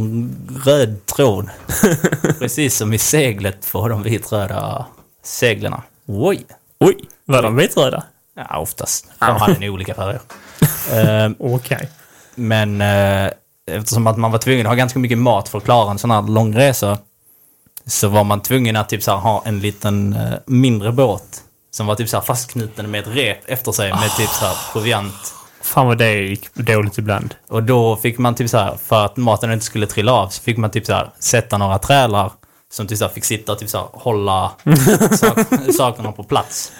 röd tråd. Precis som i seglet på de vitröda seglen. Oj! Oj, var de vitröda? Ja, oftast. De hade nog olika färger. Eh, Okej. Men eh, eftersom att man var tvungen att ha ganska mycket mat för att klara en sån här lång resa så var man tvungen att typ så här, ha en liten eh, mindre båt som var typ så här, fastknuten med ett rep efter sig med typ så här, proviant. Fan vad det gick dåligt ibland. Och då fick man typ så här, för att maten inte skulle trilla av, så fick man typ så här, sätta några trälar som typ så här, fick sitta och typ så här, hålla sak, sakerna på plats.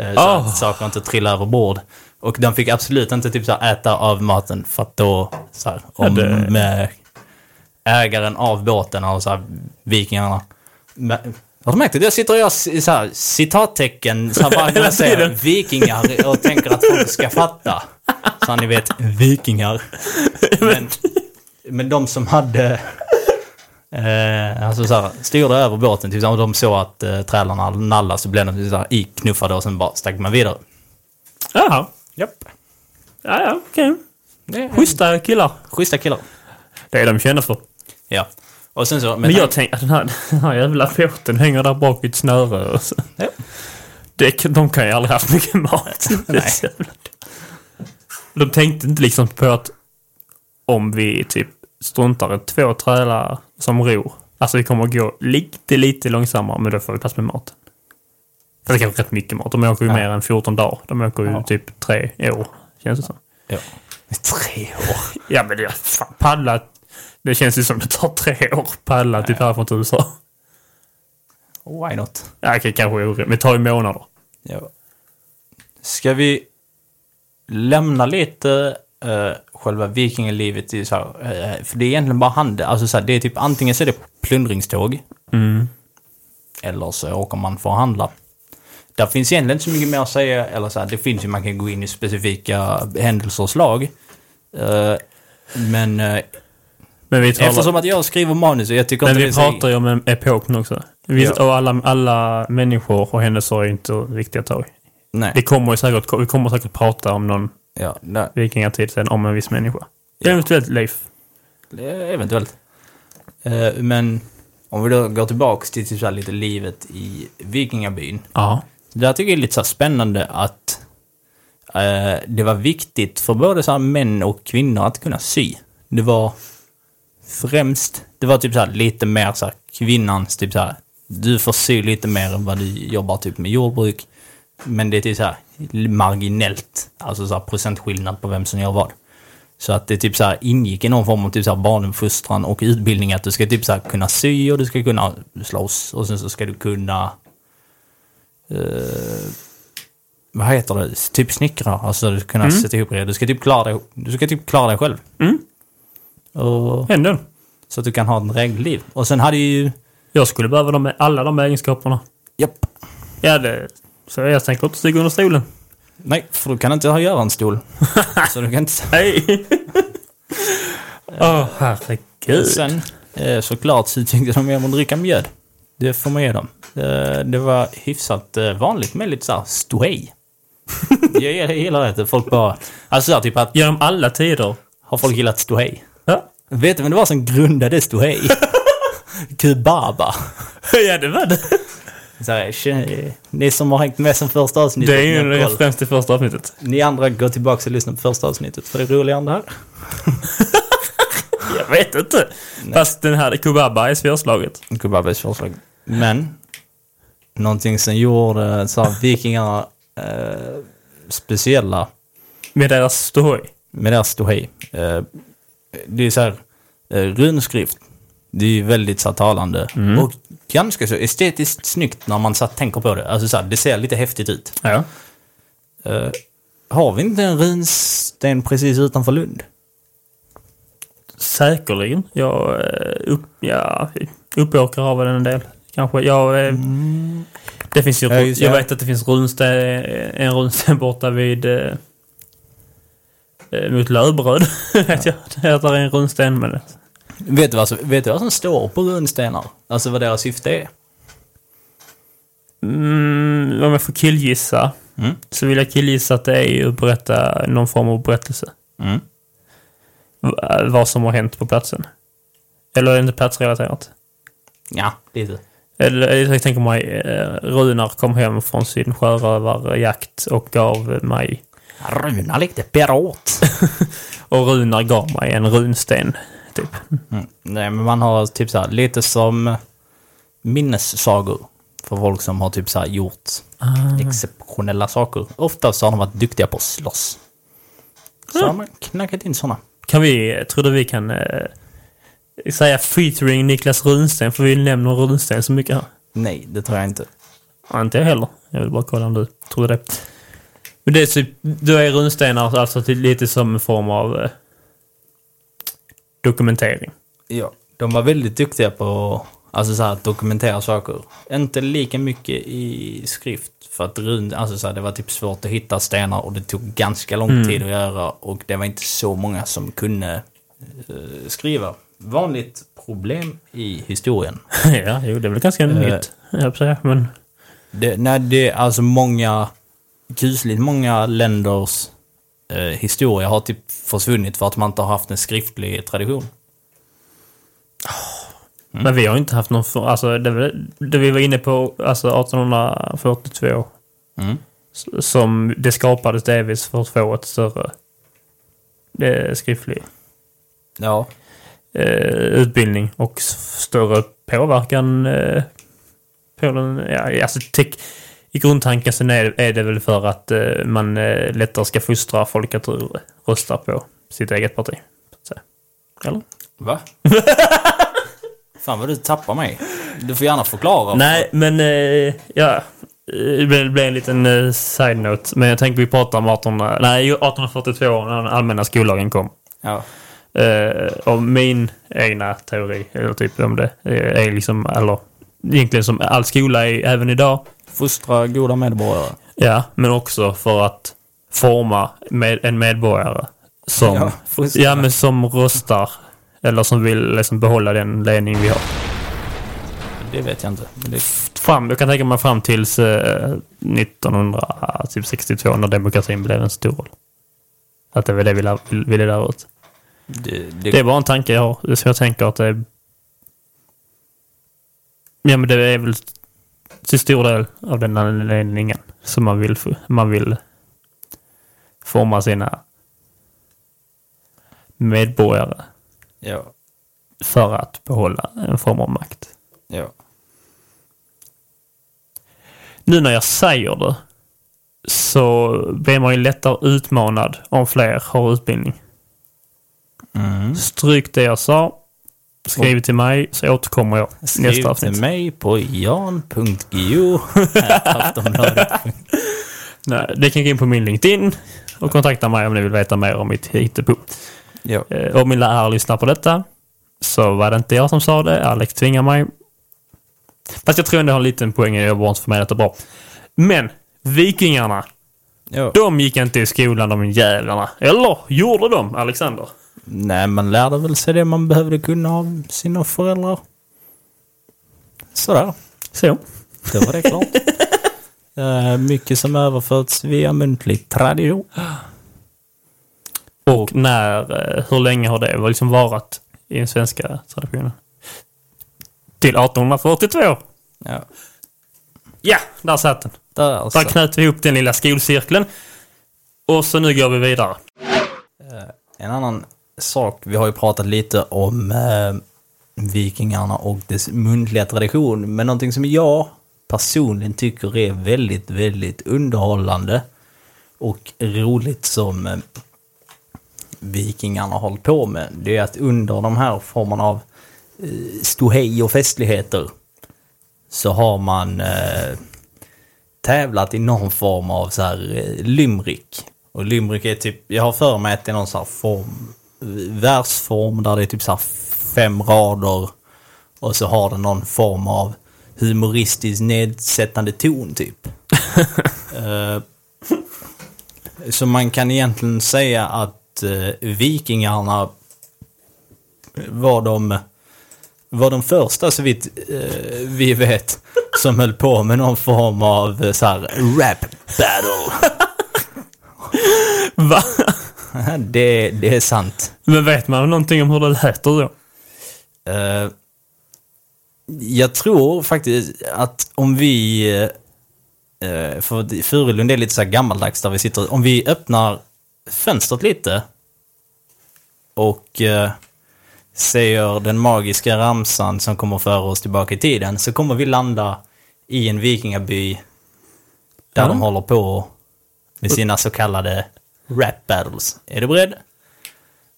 Eh, Så Oh. att saker inte trillade över bord. Och de fick absolut inte typ så här, äta av maten för att då, så här, om det- med ägaren av båten och så här, vikingarna. Men, har du märkt att jag sitter och gör så här, citattecken så här, gång jag säger vikingar och tänker att folk ska fatta. Så ni vet, vikingar. Men, men de som hade... Eh, alltså så här, styrde över båten, typ, här, och de såg att eh, trälarna nallade så blev de typ, så här, iknuffade och sen bara stack man vidare. Jaha. Japp. Ja, ja, okej. Är Schyssta killar. schyssta killar. Det är de kända för. Ja. Och sen så... Men, jag tänker att den här, den här jävla båten hänger där bak i ett snöre. Och så. Ja. Det, de kan ju aldrig haft mycket mat. Nej. De tänkte inte liksom på att om vi typ struntar i två trälar som ror. Alltså vi kommer att gå lite, lite långsammare men då får vi plats med maten. För det är kanske rätt mycket mat. De åker ju Ja. mer än 14 dagar. De åker ju Ja. typ tre år. Känns det som. ja. Tre år. Ja men det är fan paddla. Det känns ju som det tar tre år paddla typ härifrån till USA. Why not? Ja, okej, kanske orimligt. Men det tar ju månader. Ja. Ska vi lämna lite uh, själva vikingalivet i så här, eh, för det är egentligen bara handel. Alltså så här, det är typ antingen så är det plundringståg Mm. eller så åker man för att handla. Där finns egentligen inte så mycket mer att säga, eller så här, det finns ju, man kan gå in i specifika händelser och slag. Eh, men uh, Men vi, talar, eftersom att jag skriver manus och jag tycker men inte vi är så- pratar ju om en epok nu också. Vi, Ja. Och alla, alla människor och händelser är inte viktiga att ta i. Nej. Det kommer ju säkert, vi kommer säkert prata om någon Ja, nej. vikingatid sen om en viss människa. Ja. Eventuellt Leif. Eventuellt. Eh, men om vi då går tillbaks till typ så här lite livet i vikingabyn. Ja. Där tycker jag är lite så spännande att eh, det var viktigt för både så män och kvinnor att kunna sy. Det var främst, det var typ så här lite mer så här kvinnans typ så här, du får sy lite mer än vad du jobbar typ med jordbruk. Men det är typ så här marginellt, alltså så här procentskillnad på vem som gör vad. Så att det typ så ingick i någon form av typ så här barnuppfostran och utbildning att du ska typ så kunna sy och du ska kunna slåss och sen så ska du kunna eh, vad heter det? Typ snickra. Alltså du ska kunna sätta ihop det. Du ska typ klara dig, du ska typ klara dig själv. Mm. Och, Ändå. så att du kan ha ett drägligt liv. Och sen hade ju... Jag skulle behöva med alla de egenskaperna. Japp. Ja, det... Så jag tänker inte stiga under stolen. Nej, för du kan inte ha göra en stol. så du kan inte... Nej! Åh, herregud. Sen eh, såklart så tyckte de att dricka mjöd. Det får man ge dem. Eh, det var hyfsat eh, vanligt med lite såhär ståhej. jag, gillar det. Folk bara... Alltså så här, typ att... Genom alla tider. Har folk gillat ståhej? Ja. Vet du vem det var som grundade ståhej? Kubaba. ja, det var det. Så här, ni som har hängt med sen första avsnittet. Det är ju koll. främst i första avsnittet. Ni andra går tillbaka och lyssnar på första avsnittet för det är roligare än det här. Jag vet inte. Fast den här Kubaba är svårslaget. Kubabas förslag. Men, någonting som gjorde så här, vikingarna eh, speciella Med deras ståhoj. med deras ståhej. Eh, det är så här, eh, runskrift. Det är ju väldigt så här, talande. Och ganska så estetiskt snyggt när man här, tänker på det. Alltså så här, det ser lite häftigt ut. Ja. Eh, har vi inte en runsten precis utanför Lund? Säkerligen. Jag, eh, upp, ja, Uppåkra har väl en del. Kanske. Jag, eh, det finns ju, Ja, just jag vet att det finns runsten, en runsten borta vid eh, mot Lövbröd. vet jag. Det heter en runsten. Men Vet du, vad vet du vad som står på runstenar? Alltså vad deras syfte är? Mm, om jag får killgissa Mm. så vill jag killgissa att det är ju att berätta någon form av berättelse. Mm. Vad som har hänt på platsen. Eller är det inte platsrelaterat? Ja, lite. Eller jag tänker mig, eh, Runar kom hem från sin sjörövarjakt och gav mig... Runar lekte pirat. Och Runar gav mig en runsten, typ. Mm. Nej, men man har typ så här, lite som minnessagor. För folk som har typ så här gjort exceptionella saker. Ofta så har de varit duktiga på att slåss. Så har man knackat in sådana. Kan vi, tror du vi kan eh, säga featuring Niklas Runsten? För vi nämner Runsten så mycket här. Nej, det tror jag inte. Ja, inte jag heller. Jag vill bara kolla om du tror det. Men det är typ, då är runstenar alltså lite som en form av eh, dokumentering. Ja. De var väldigt duktiga på alltså så här, att dokumentera saker. Inte lika mycket i skrift. För att run, alltså så här, det var typ svårt att hitta stenar och det tog ganska lång Mm. tid att göra. Och det var inte så många som kunde eh, skriva. Vanligt problem i historien. ja, jo, det är väl ganska nytt. Jag säga, men... Det, nej, det är alltså många, kusligt många länders historia har typ försvunnit för att man inte har haft en skriftlig tradition. Men vi har inte haft någon... För, alltså, det, det vi var inne på, alltså 1842. Mm. Som det skapades delvis för att få ett större eh, skriftlig Ja. eh, utbildning och större påverkan eh, på den. Ja, alltså, tek, I grundtanken så är, är det väl för att eh, man eh, lättare ska fostra folk att rösta på sitt eget parti. Så. Eller? Va? Fan vad du tappar mig. Du får gärna förklara. Nej, men eh, ja. Det blev- en liten side-note. Men jag tänkte vi pratar om 18, nej, 1842 när den allmänna skollagen kom. Ja. Och min egna teori, eller typ om det, är liksom, eller egentligen som all skola är även idag. Fostra goda medborgare. Ja, men också för att forma med en medborgare som, Ja, ja, men som röstar eller som vill liksom behålla den ledning vi har. Det vet jag inte. Det, Fram, jag kan tänka mig fram tills eh, 1962 när demokratin blev en stor roll. Att det var det vi lär- ville lära ut. det, det, Det är bara en tanke jag har. Så jag tänker att det är... Ja, men det är väl till stor del av den anledningen som man vill, man vill forma sina medborgare ja. för att behålla en form av makt. Ja. Nu när jag säger det så blir man ju lättare utmanad om fler har utbildning. Mm. Stryk det jag sa. Skriv till mig så återkommer jag nästa Skriv avsnitt. till mig på jan.gio. Nej, det kan gå in på min LinkedIn och kontakta mig om ni vill veta mer om mitt hittepå. ja. Eh, Om min lärare lyssnar på detta så var det inte jag som sa det. Alex tvingar mig. Fast jag tror ändå jag har en liten poäng. Jag jobbar inte för mig detta bra. Men vikingarna, ja. de gick inte i skolan de jävlarna. Eller gjorde de, Alexander? Nej, man lärde väl sig det man behövde kunna av sina föräldrar. Sådär. Så. Då var det klart. Eh, mycket som överförts via muntlig tradition. Och när, eh, hur länge har det liksom varit i den svenska traditionen? Till 1842. Ja. Ja, där satt den. Där, alltså. Där knöt vi ihop den lilla skolcirkeln. Och så nu går vi vidare. En annan sak, vi har ju pratat lite om eh, vikingarna och dess muntliga tradition. Men någonting som jag personligen tycker är väldigt, väldigt underhållande och roligt som eh, vikingarna har hållit på med. Det är att under de här formerna av eh, ståhej och festligheter så har man eh, tävlat i någon form av så här eh, limrik. Och limrik är typ, jag har för mig att det är någon sån här form, versform där det är typ så här fem rader och så har den någon form av humoristisk nedsättande ton typ. Eh, så man kan egentligen säga att eh, vikingarna var de, var de första så vitt eh, vi vet som höll på med någon form av så här rap battle. Va? det, det är sant. Men vet man någonting om hur det låter då? Eh, jag tror faktiskt att om vi... Uh, för Furulund är lite så här gammaldags där vi sitter. Om vi öppnar fönstret lite och uh, säger den magiska ramsan som kommer föra oss tillbaka i tiden så kommer vi landa i en vikingaby där Ja. de håller på med sina så kallade rap battles. Är du beredd?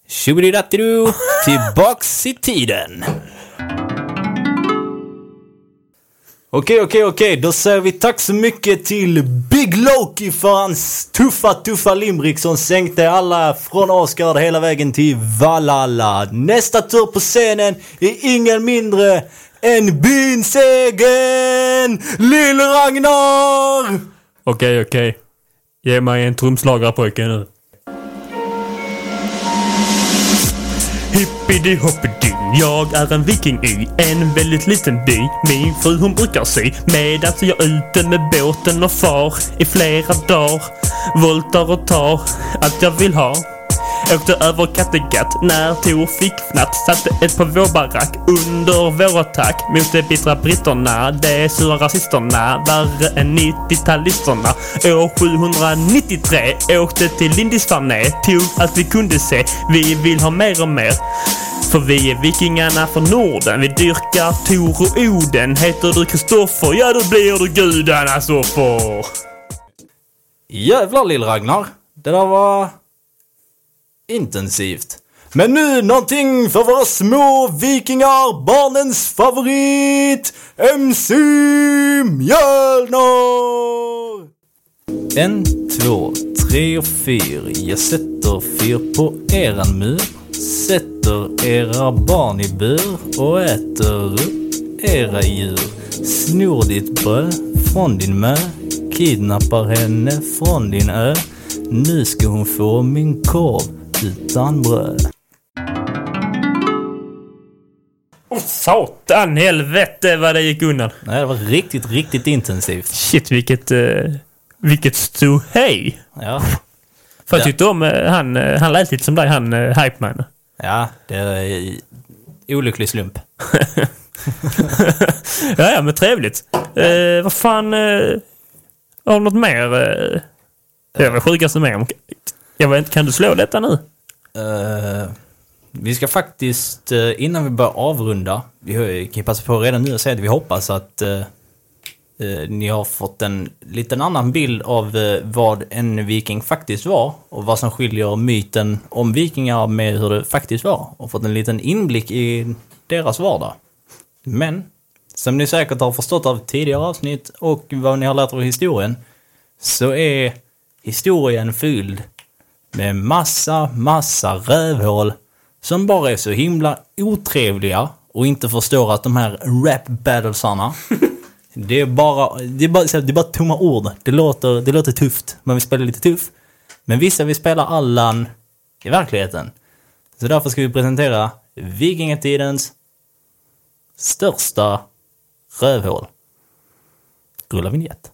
Tjobididattidu, tillbaks i tiden. Okej, okej, okej. Då säger vi tack så mycket till Big Loki för hans tuffa, tuffa limrik som sänkte alla från Asgard hela vägen till Valhalla. Nästa tur på scenen är ingen mindre än byns egen Lill-Ragnar! Okej, okej. Ge mig en trumslagarpojke nu. Hippidi hoppidi, jag är en viking i en väldigt liten by. Min fru hon brukar sy att jag är ute med båten och far i flera dagar. Voltar och tar allt jag vill ha. Åkte över Kattegatt när Tor fick fnatt. Satte ett på vår barack under vår attack mot de bittra britterna. De sura rasisterna, värre än 90-talisterna. År 793 åkte till Lindisfarne, tog allt vi kunde se. Vi vill ha mer och mer. För vi är vikingarna från Norden. Vi dyrkar Tor och Oden. Heter du Kristoffer, ja då blir du gudarnas offer. Jävlar Lill-Ragnar. Det där var intensivt. Men nu någonting för våra små vikingar, barnens favorit, MC Mjölner! En, två, tre och fyr. Jag sätter fyr på eran mur. Sätter era barn i bur och äter upp era djur. Snor ditt bröd från din mö. Kidnappar henne från din ö. Nu ska hon få min korv utan bröd. Åh satan helvete vad det gick undan. Nej, det var riktigt, riktigt intensivt. Shit vilket, uh, vilket ståhej. Ja, För jag Ja. tyckte om, eh, han, eh, han lät lite som dig, han uh, Hype Man. ja det är olycklig slump. ja, ja, men trevligt. Uh, vad fan, uh, har du något mer? Uh, det var sjukaste med om. Jag vet inte, kan du slå detta nu? Uh, vi ska faktiskt, eh, innan vi börjar avrunda, vi kan ju passa på redan nu att säga att vi hoppas att uh, ni har fått en liten annan bild av vad en viking faktiskt var och vad som skiljer myten om vikingar med hur det faktiskt var och fått en liten inblick i deras vardag. Men, som ni säkert har förstått av tidigare avsnitt och vad ni har lärt er av historien, så är historien fylld med massa, massa rövhål som bara är så himla otrevliga och inte förstår att de här rap battlesarna det är bara, det är bara, det är bara tomma ord. Det låter, det låter tufft. Man vill spela lite tuff. Men vissa vill spela Allan i verkligheten. Så därför ska vi presentera vikingatidens största rövhål. Rulla vignett.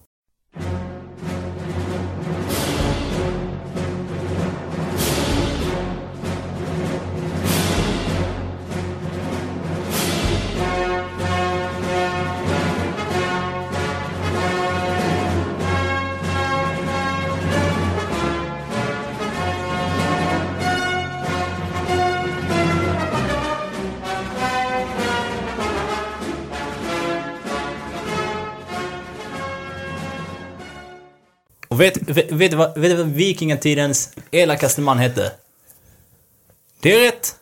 Och vet, vet, vet, vad, vet vad vikingatidens elakaste man hette? Det är rätt.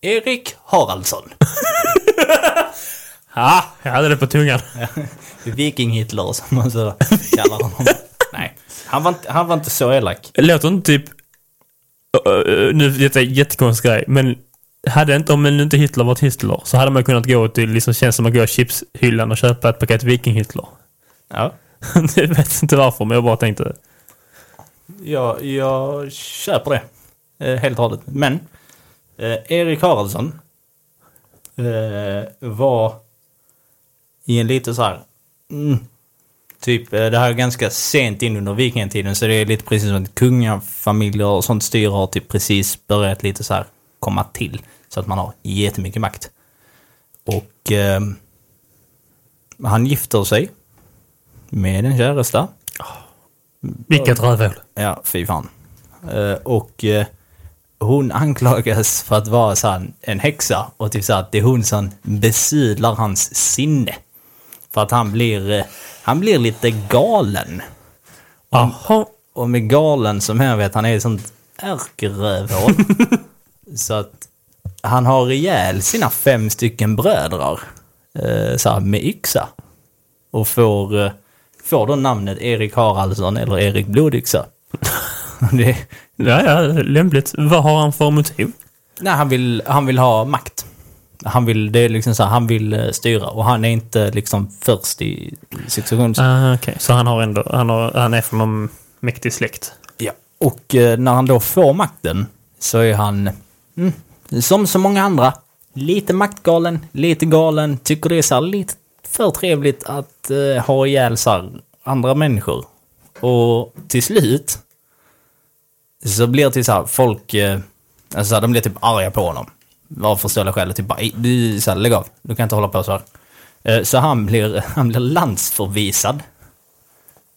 Erik Haraldsson. Ja, jag hade det på tungan. Viking-Hitler som man så kallar honom. Nej, han var, inte, han var inte så elak. Låter inte typ... Nu, detta är en jättekonstig grej, men hade inte, om inte Hitler varit Hitler, så hade man kunnat gå till, liksom känns som att gå i chipshyllan och köpa ett paket Viking-Hitler. Ja. jag vet inte varför, men jag bara tänkte... Jag, jag köper det. Eh, Helt och hållet. Men, Eh, Erik Haraldsson eh, var i en lite så här... Mm, typ, eh, det här är ganska sent in under vikingatiden så det är lite precis som att kungafamiljer och sånt styre har typ precis börjat lite så här komma till. Så att man har jättemycket makt. Och eh, han gifter sig med en käresta. Vilket rövhål. Ja, fy fan. Eh, och eh, hon anklagas för att vara så här, en häxa och typ så här, att det är hon som besudlar hans sinne. För att han blir, eh, han blir lite galen. Jaha. Och med galen som jag vet, han är ett sånt ärkerövhål. så att han har ihjäl sina fem stycken brödrar så här, med yxa. Och får, får då namnet Erik Haraldsson eller Erik Blodyxa. det, Ja, ja, lämpligt. Vad har han för motiv? nej, han vill, han vill ha makt. Han vill, det är liksom så här, han vill eh, styra och han är inte liksom först i successions... Ah, okej. Så han har ändå, han, har, han är från någon mäktig släkt. Ja. Och eh, när han då får makten så är han, mm, som så många andra, lite maktgalen, lite galen, tycker det är så här lite för trevligt att eh, ha ihjäl andra människor. Och till slut så blir det till så här, folk, eh, alltså så här, de blir typ arga på honom. Av förståeliga skäl. Typ bara, "Ey, du, så här, lägg av, du kan inte hålla på så här. Eh, så han blir, han blir landsförvisad.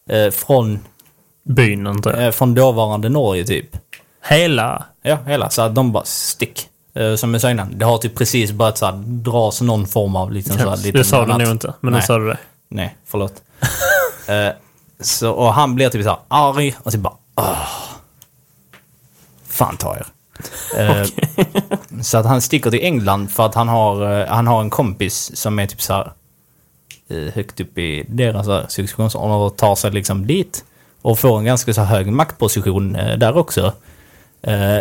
Eh, från Byn, inte Eh, från dåvarande Norge typ. Hela... Ja, hela. Så att de bara stick. Eh, som sa innan, det har typ precis börjat så här, dras någon form av liten så här, liten det sa du nog inte, men nu sa du det. Nej, förlåt. eh, så, och han blir typ så här arg och så bara Åh, Fan ta er. Eh, så att han sticker till England för att han har, eh, han har en kompis som är typ så här högt upp i deras successionsordning och tar sig liksom dit och får en ganska så hög maktposition där också.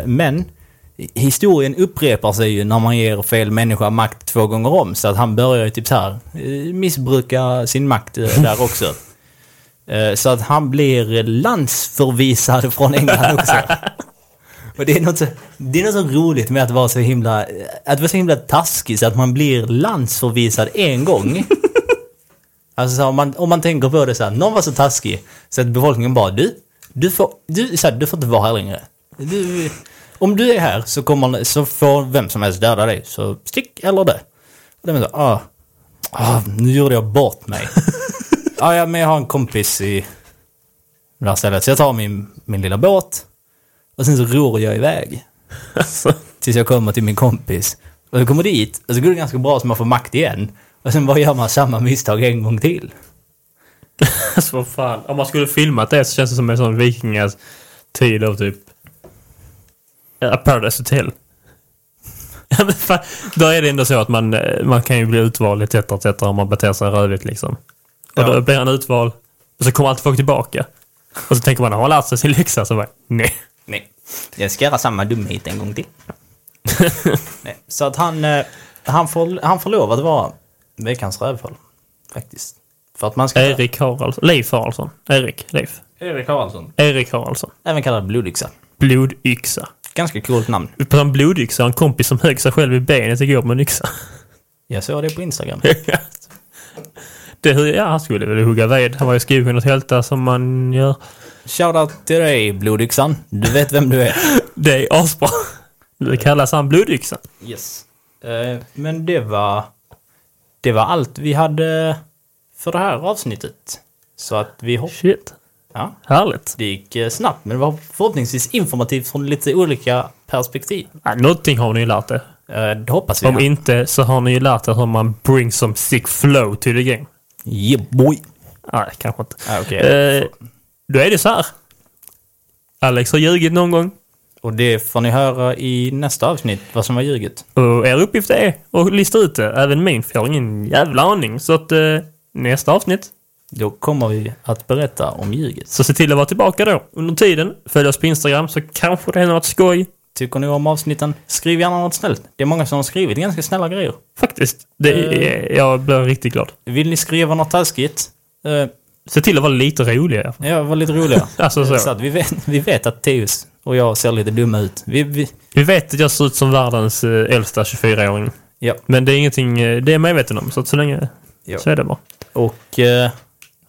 Men historien upprepar sig ju när man ger fel människa makt två gånger om. Så att han börjar ju typ så här eh, missbruka sin makt eh, där också. Eh, Så att han blir landsförvisad från England också. Och det är, något så, det är något så roligt med att vara så himla, att vara så himla taskig så att man blir landsförvisad en gång. Alltså så om, man, om man tänker på det så här, någon var så taskig så att befolkningen bara du, du får, du, så här, du får inte vara här längre. Du, om du är här så, kommer, så får vem som helst döda dig, så stick eller dö. Och det är så, ah, ah, nu gjorde jag bort mig. ah, ja, men jag har en kompis i det här stället, så jag tar min, min lilla båt och sen så ror jag iväg. Alltså, Tills jag kommer till min kompis. Och jag kommer dit och så går det ganska bra så man får makt igen. Och sen bara gör man samma misstag en gång till. alltså vad fan. Om man skulle filmat det så känns det som en sån vikingas tid av typ... Ja, Paradise Hotel. Då är det ändå så att man, eh, man kan ju bli utvald etc. etc. om man beter sig rövigt liksom. Och Ja. då blir han utvald och så kommer alltid folk tillbaka. Och så tänker man, har han lärt sig sin läxa? Så bara, nej. Nej. Jag ska göra samma dumhet en gång till. Nej. Så att han, eh, han, får, han får lov att vara veckans rövhål. Faktiskt. För att man ska... Erik Haraldsson. Leif Haraldsson. Erik. Leif. Erik Haraldsson. Erik Haraldsson. Även kallad blodyxa. Blodyxa. Ganska coolt namn. På en blodyxa en kompis som högg sig själv i benet igår med en yxa. Jag såg det på Instagram. det, ja, han skulle väl hugga ved. Han var ju skriven åt hälta som man gör. Shoutout till dig blodyxan. Du vet vem du är. Det är asbra. Det kallas han blodyxan. Yes. Eh, men det var... Det var allt vi hade för det här avsnittet. Så att vi hoppas... Shit. Ja, Härligt. det gick eh, snabbt men det var förhoppningsvis informativt från lite olika perspektiv. Ja, någonting har ni ju lärt er. Eh, det hoppas vi. Om inte så har ni ju lärt er hur man bring some sick flow to the game. Yeah boy. Nej, kanske inte. Ah, okej. Eh, då är det så här. Alex har ljugit någon gång. Och det får ni höra i nästa avsnitt, vad som var ljuget. Och er uppgift är att lista ut det. Även min, för jag har ingen jävla aning. Så att eh, nästa avsnitt, Då kommer vi att berätta om ljuget. så se till att vara tillbaka då. Under tiden, följ oss på Instagram så kanske det händer något skoj. Tycker ni om avsnitten? Skriv gärna något snällt. Det är många som har skrivit ganska snälla grejer. Faktiskt. Det är, jag blir riktigt glad. Vill ni skriva något taskigt? Eh, Se till att vara lite roliga. ja, var lite roliga. Alltså så. så vi vet, vi vet att Teus Och jag ser lite dum ut. Vi, vi, Vi vet att jag ser ut som världens eh, äldsta 24-åring. ja. Men det är ingenting, det är jag medveten om. Så att så länge, Ja. så är det bara. Och eh,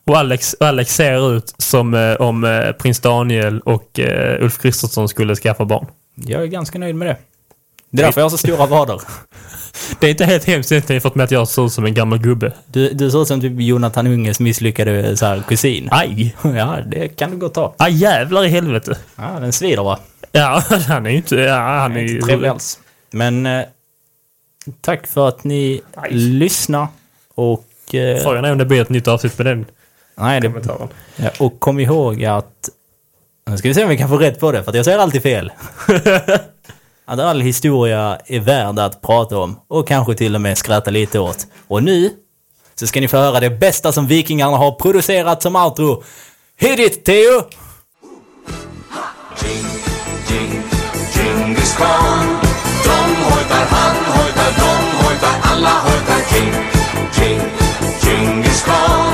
Och Alex, Alex ser ut som eh, om eh, prins Daniel och eh, Ulf Kristersson skulle skaffa barn. jag är ganska nöjd med det. Det är därför jag har så stora vader. Det är inte helt hemskt egentligen jämfört med att jag ser ut som en gammal gubbe. Du, du ser ut som typ Jonathan Unges misslyckade så här, kusin. Aj! Ja, det kan du gott ta. Aj jävlar i helvete. Ja, den svider va? Ja, han är ju inte... Ja, han är ju... Inte trevlig alls. Men eh, tack för att ni Aj. lyssnar. Och... Eh, Frågan är om det blir ett nytt avsnitt med den Nej, det... kommentaren. Ja, och kom ihåg att... Nu ska vi se om vi kan få rätt på det, för jag säger alltid fel. att all historia är värd att prata om och kanske till och med skratta lite åt. Och nu så ska ni få höra det bästa som vikingarna har producerat som outro. Hit it, Theo! Ging, ging, Genghis Khan De hojtar, han hojtar, de hojtar, alla hojtar Ging, ging, Genghis Khan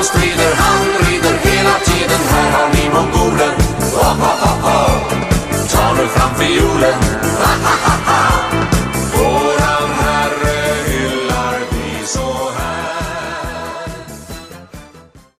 han strider, han rider hela tiden. Här har ni mongolen. Oh, oh, oh, Ta nu fram fiolen.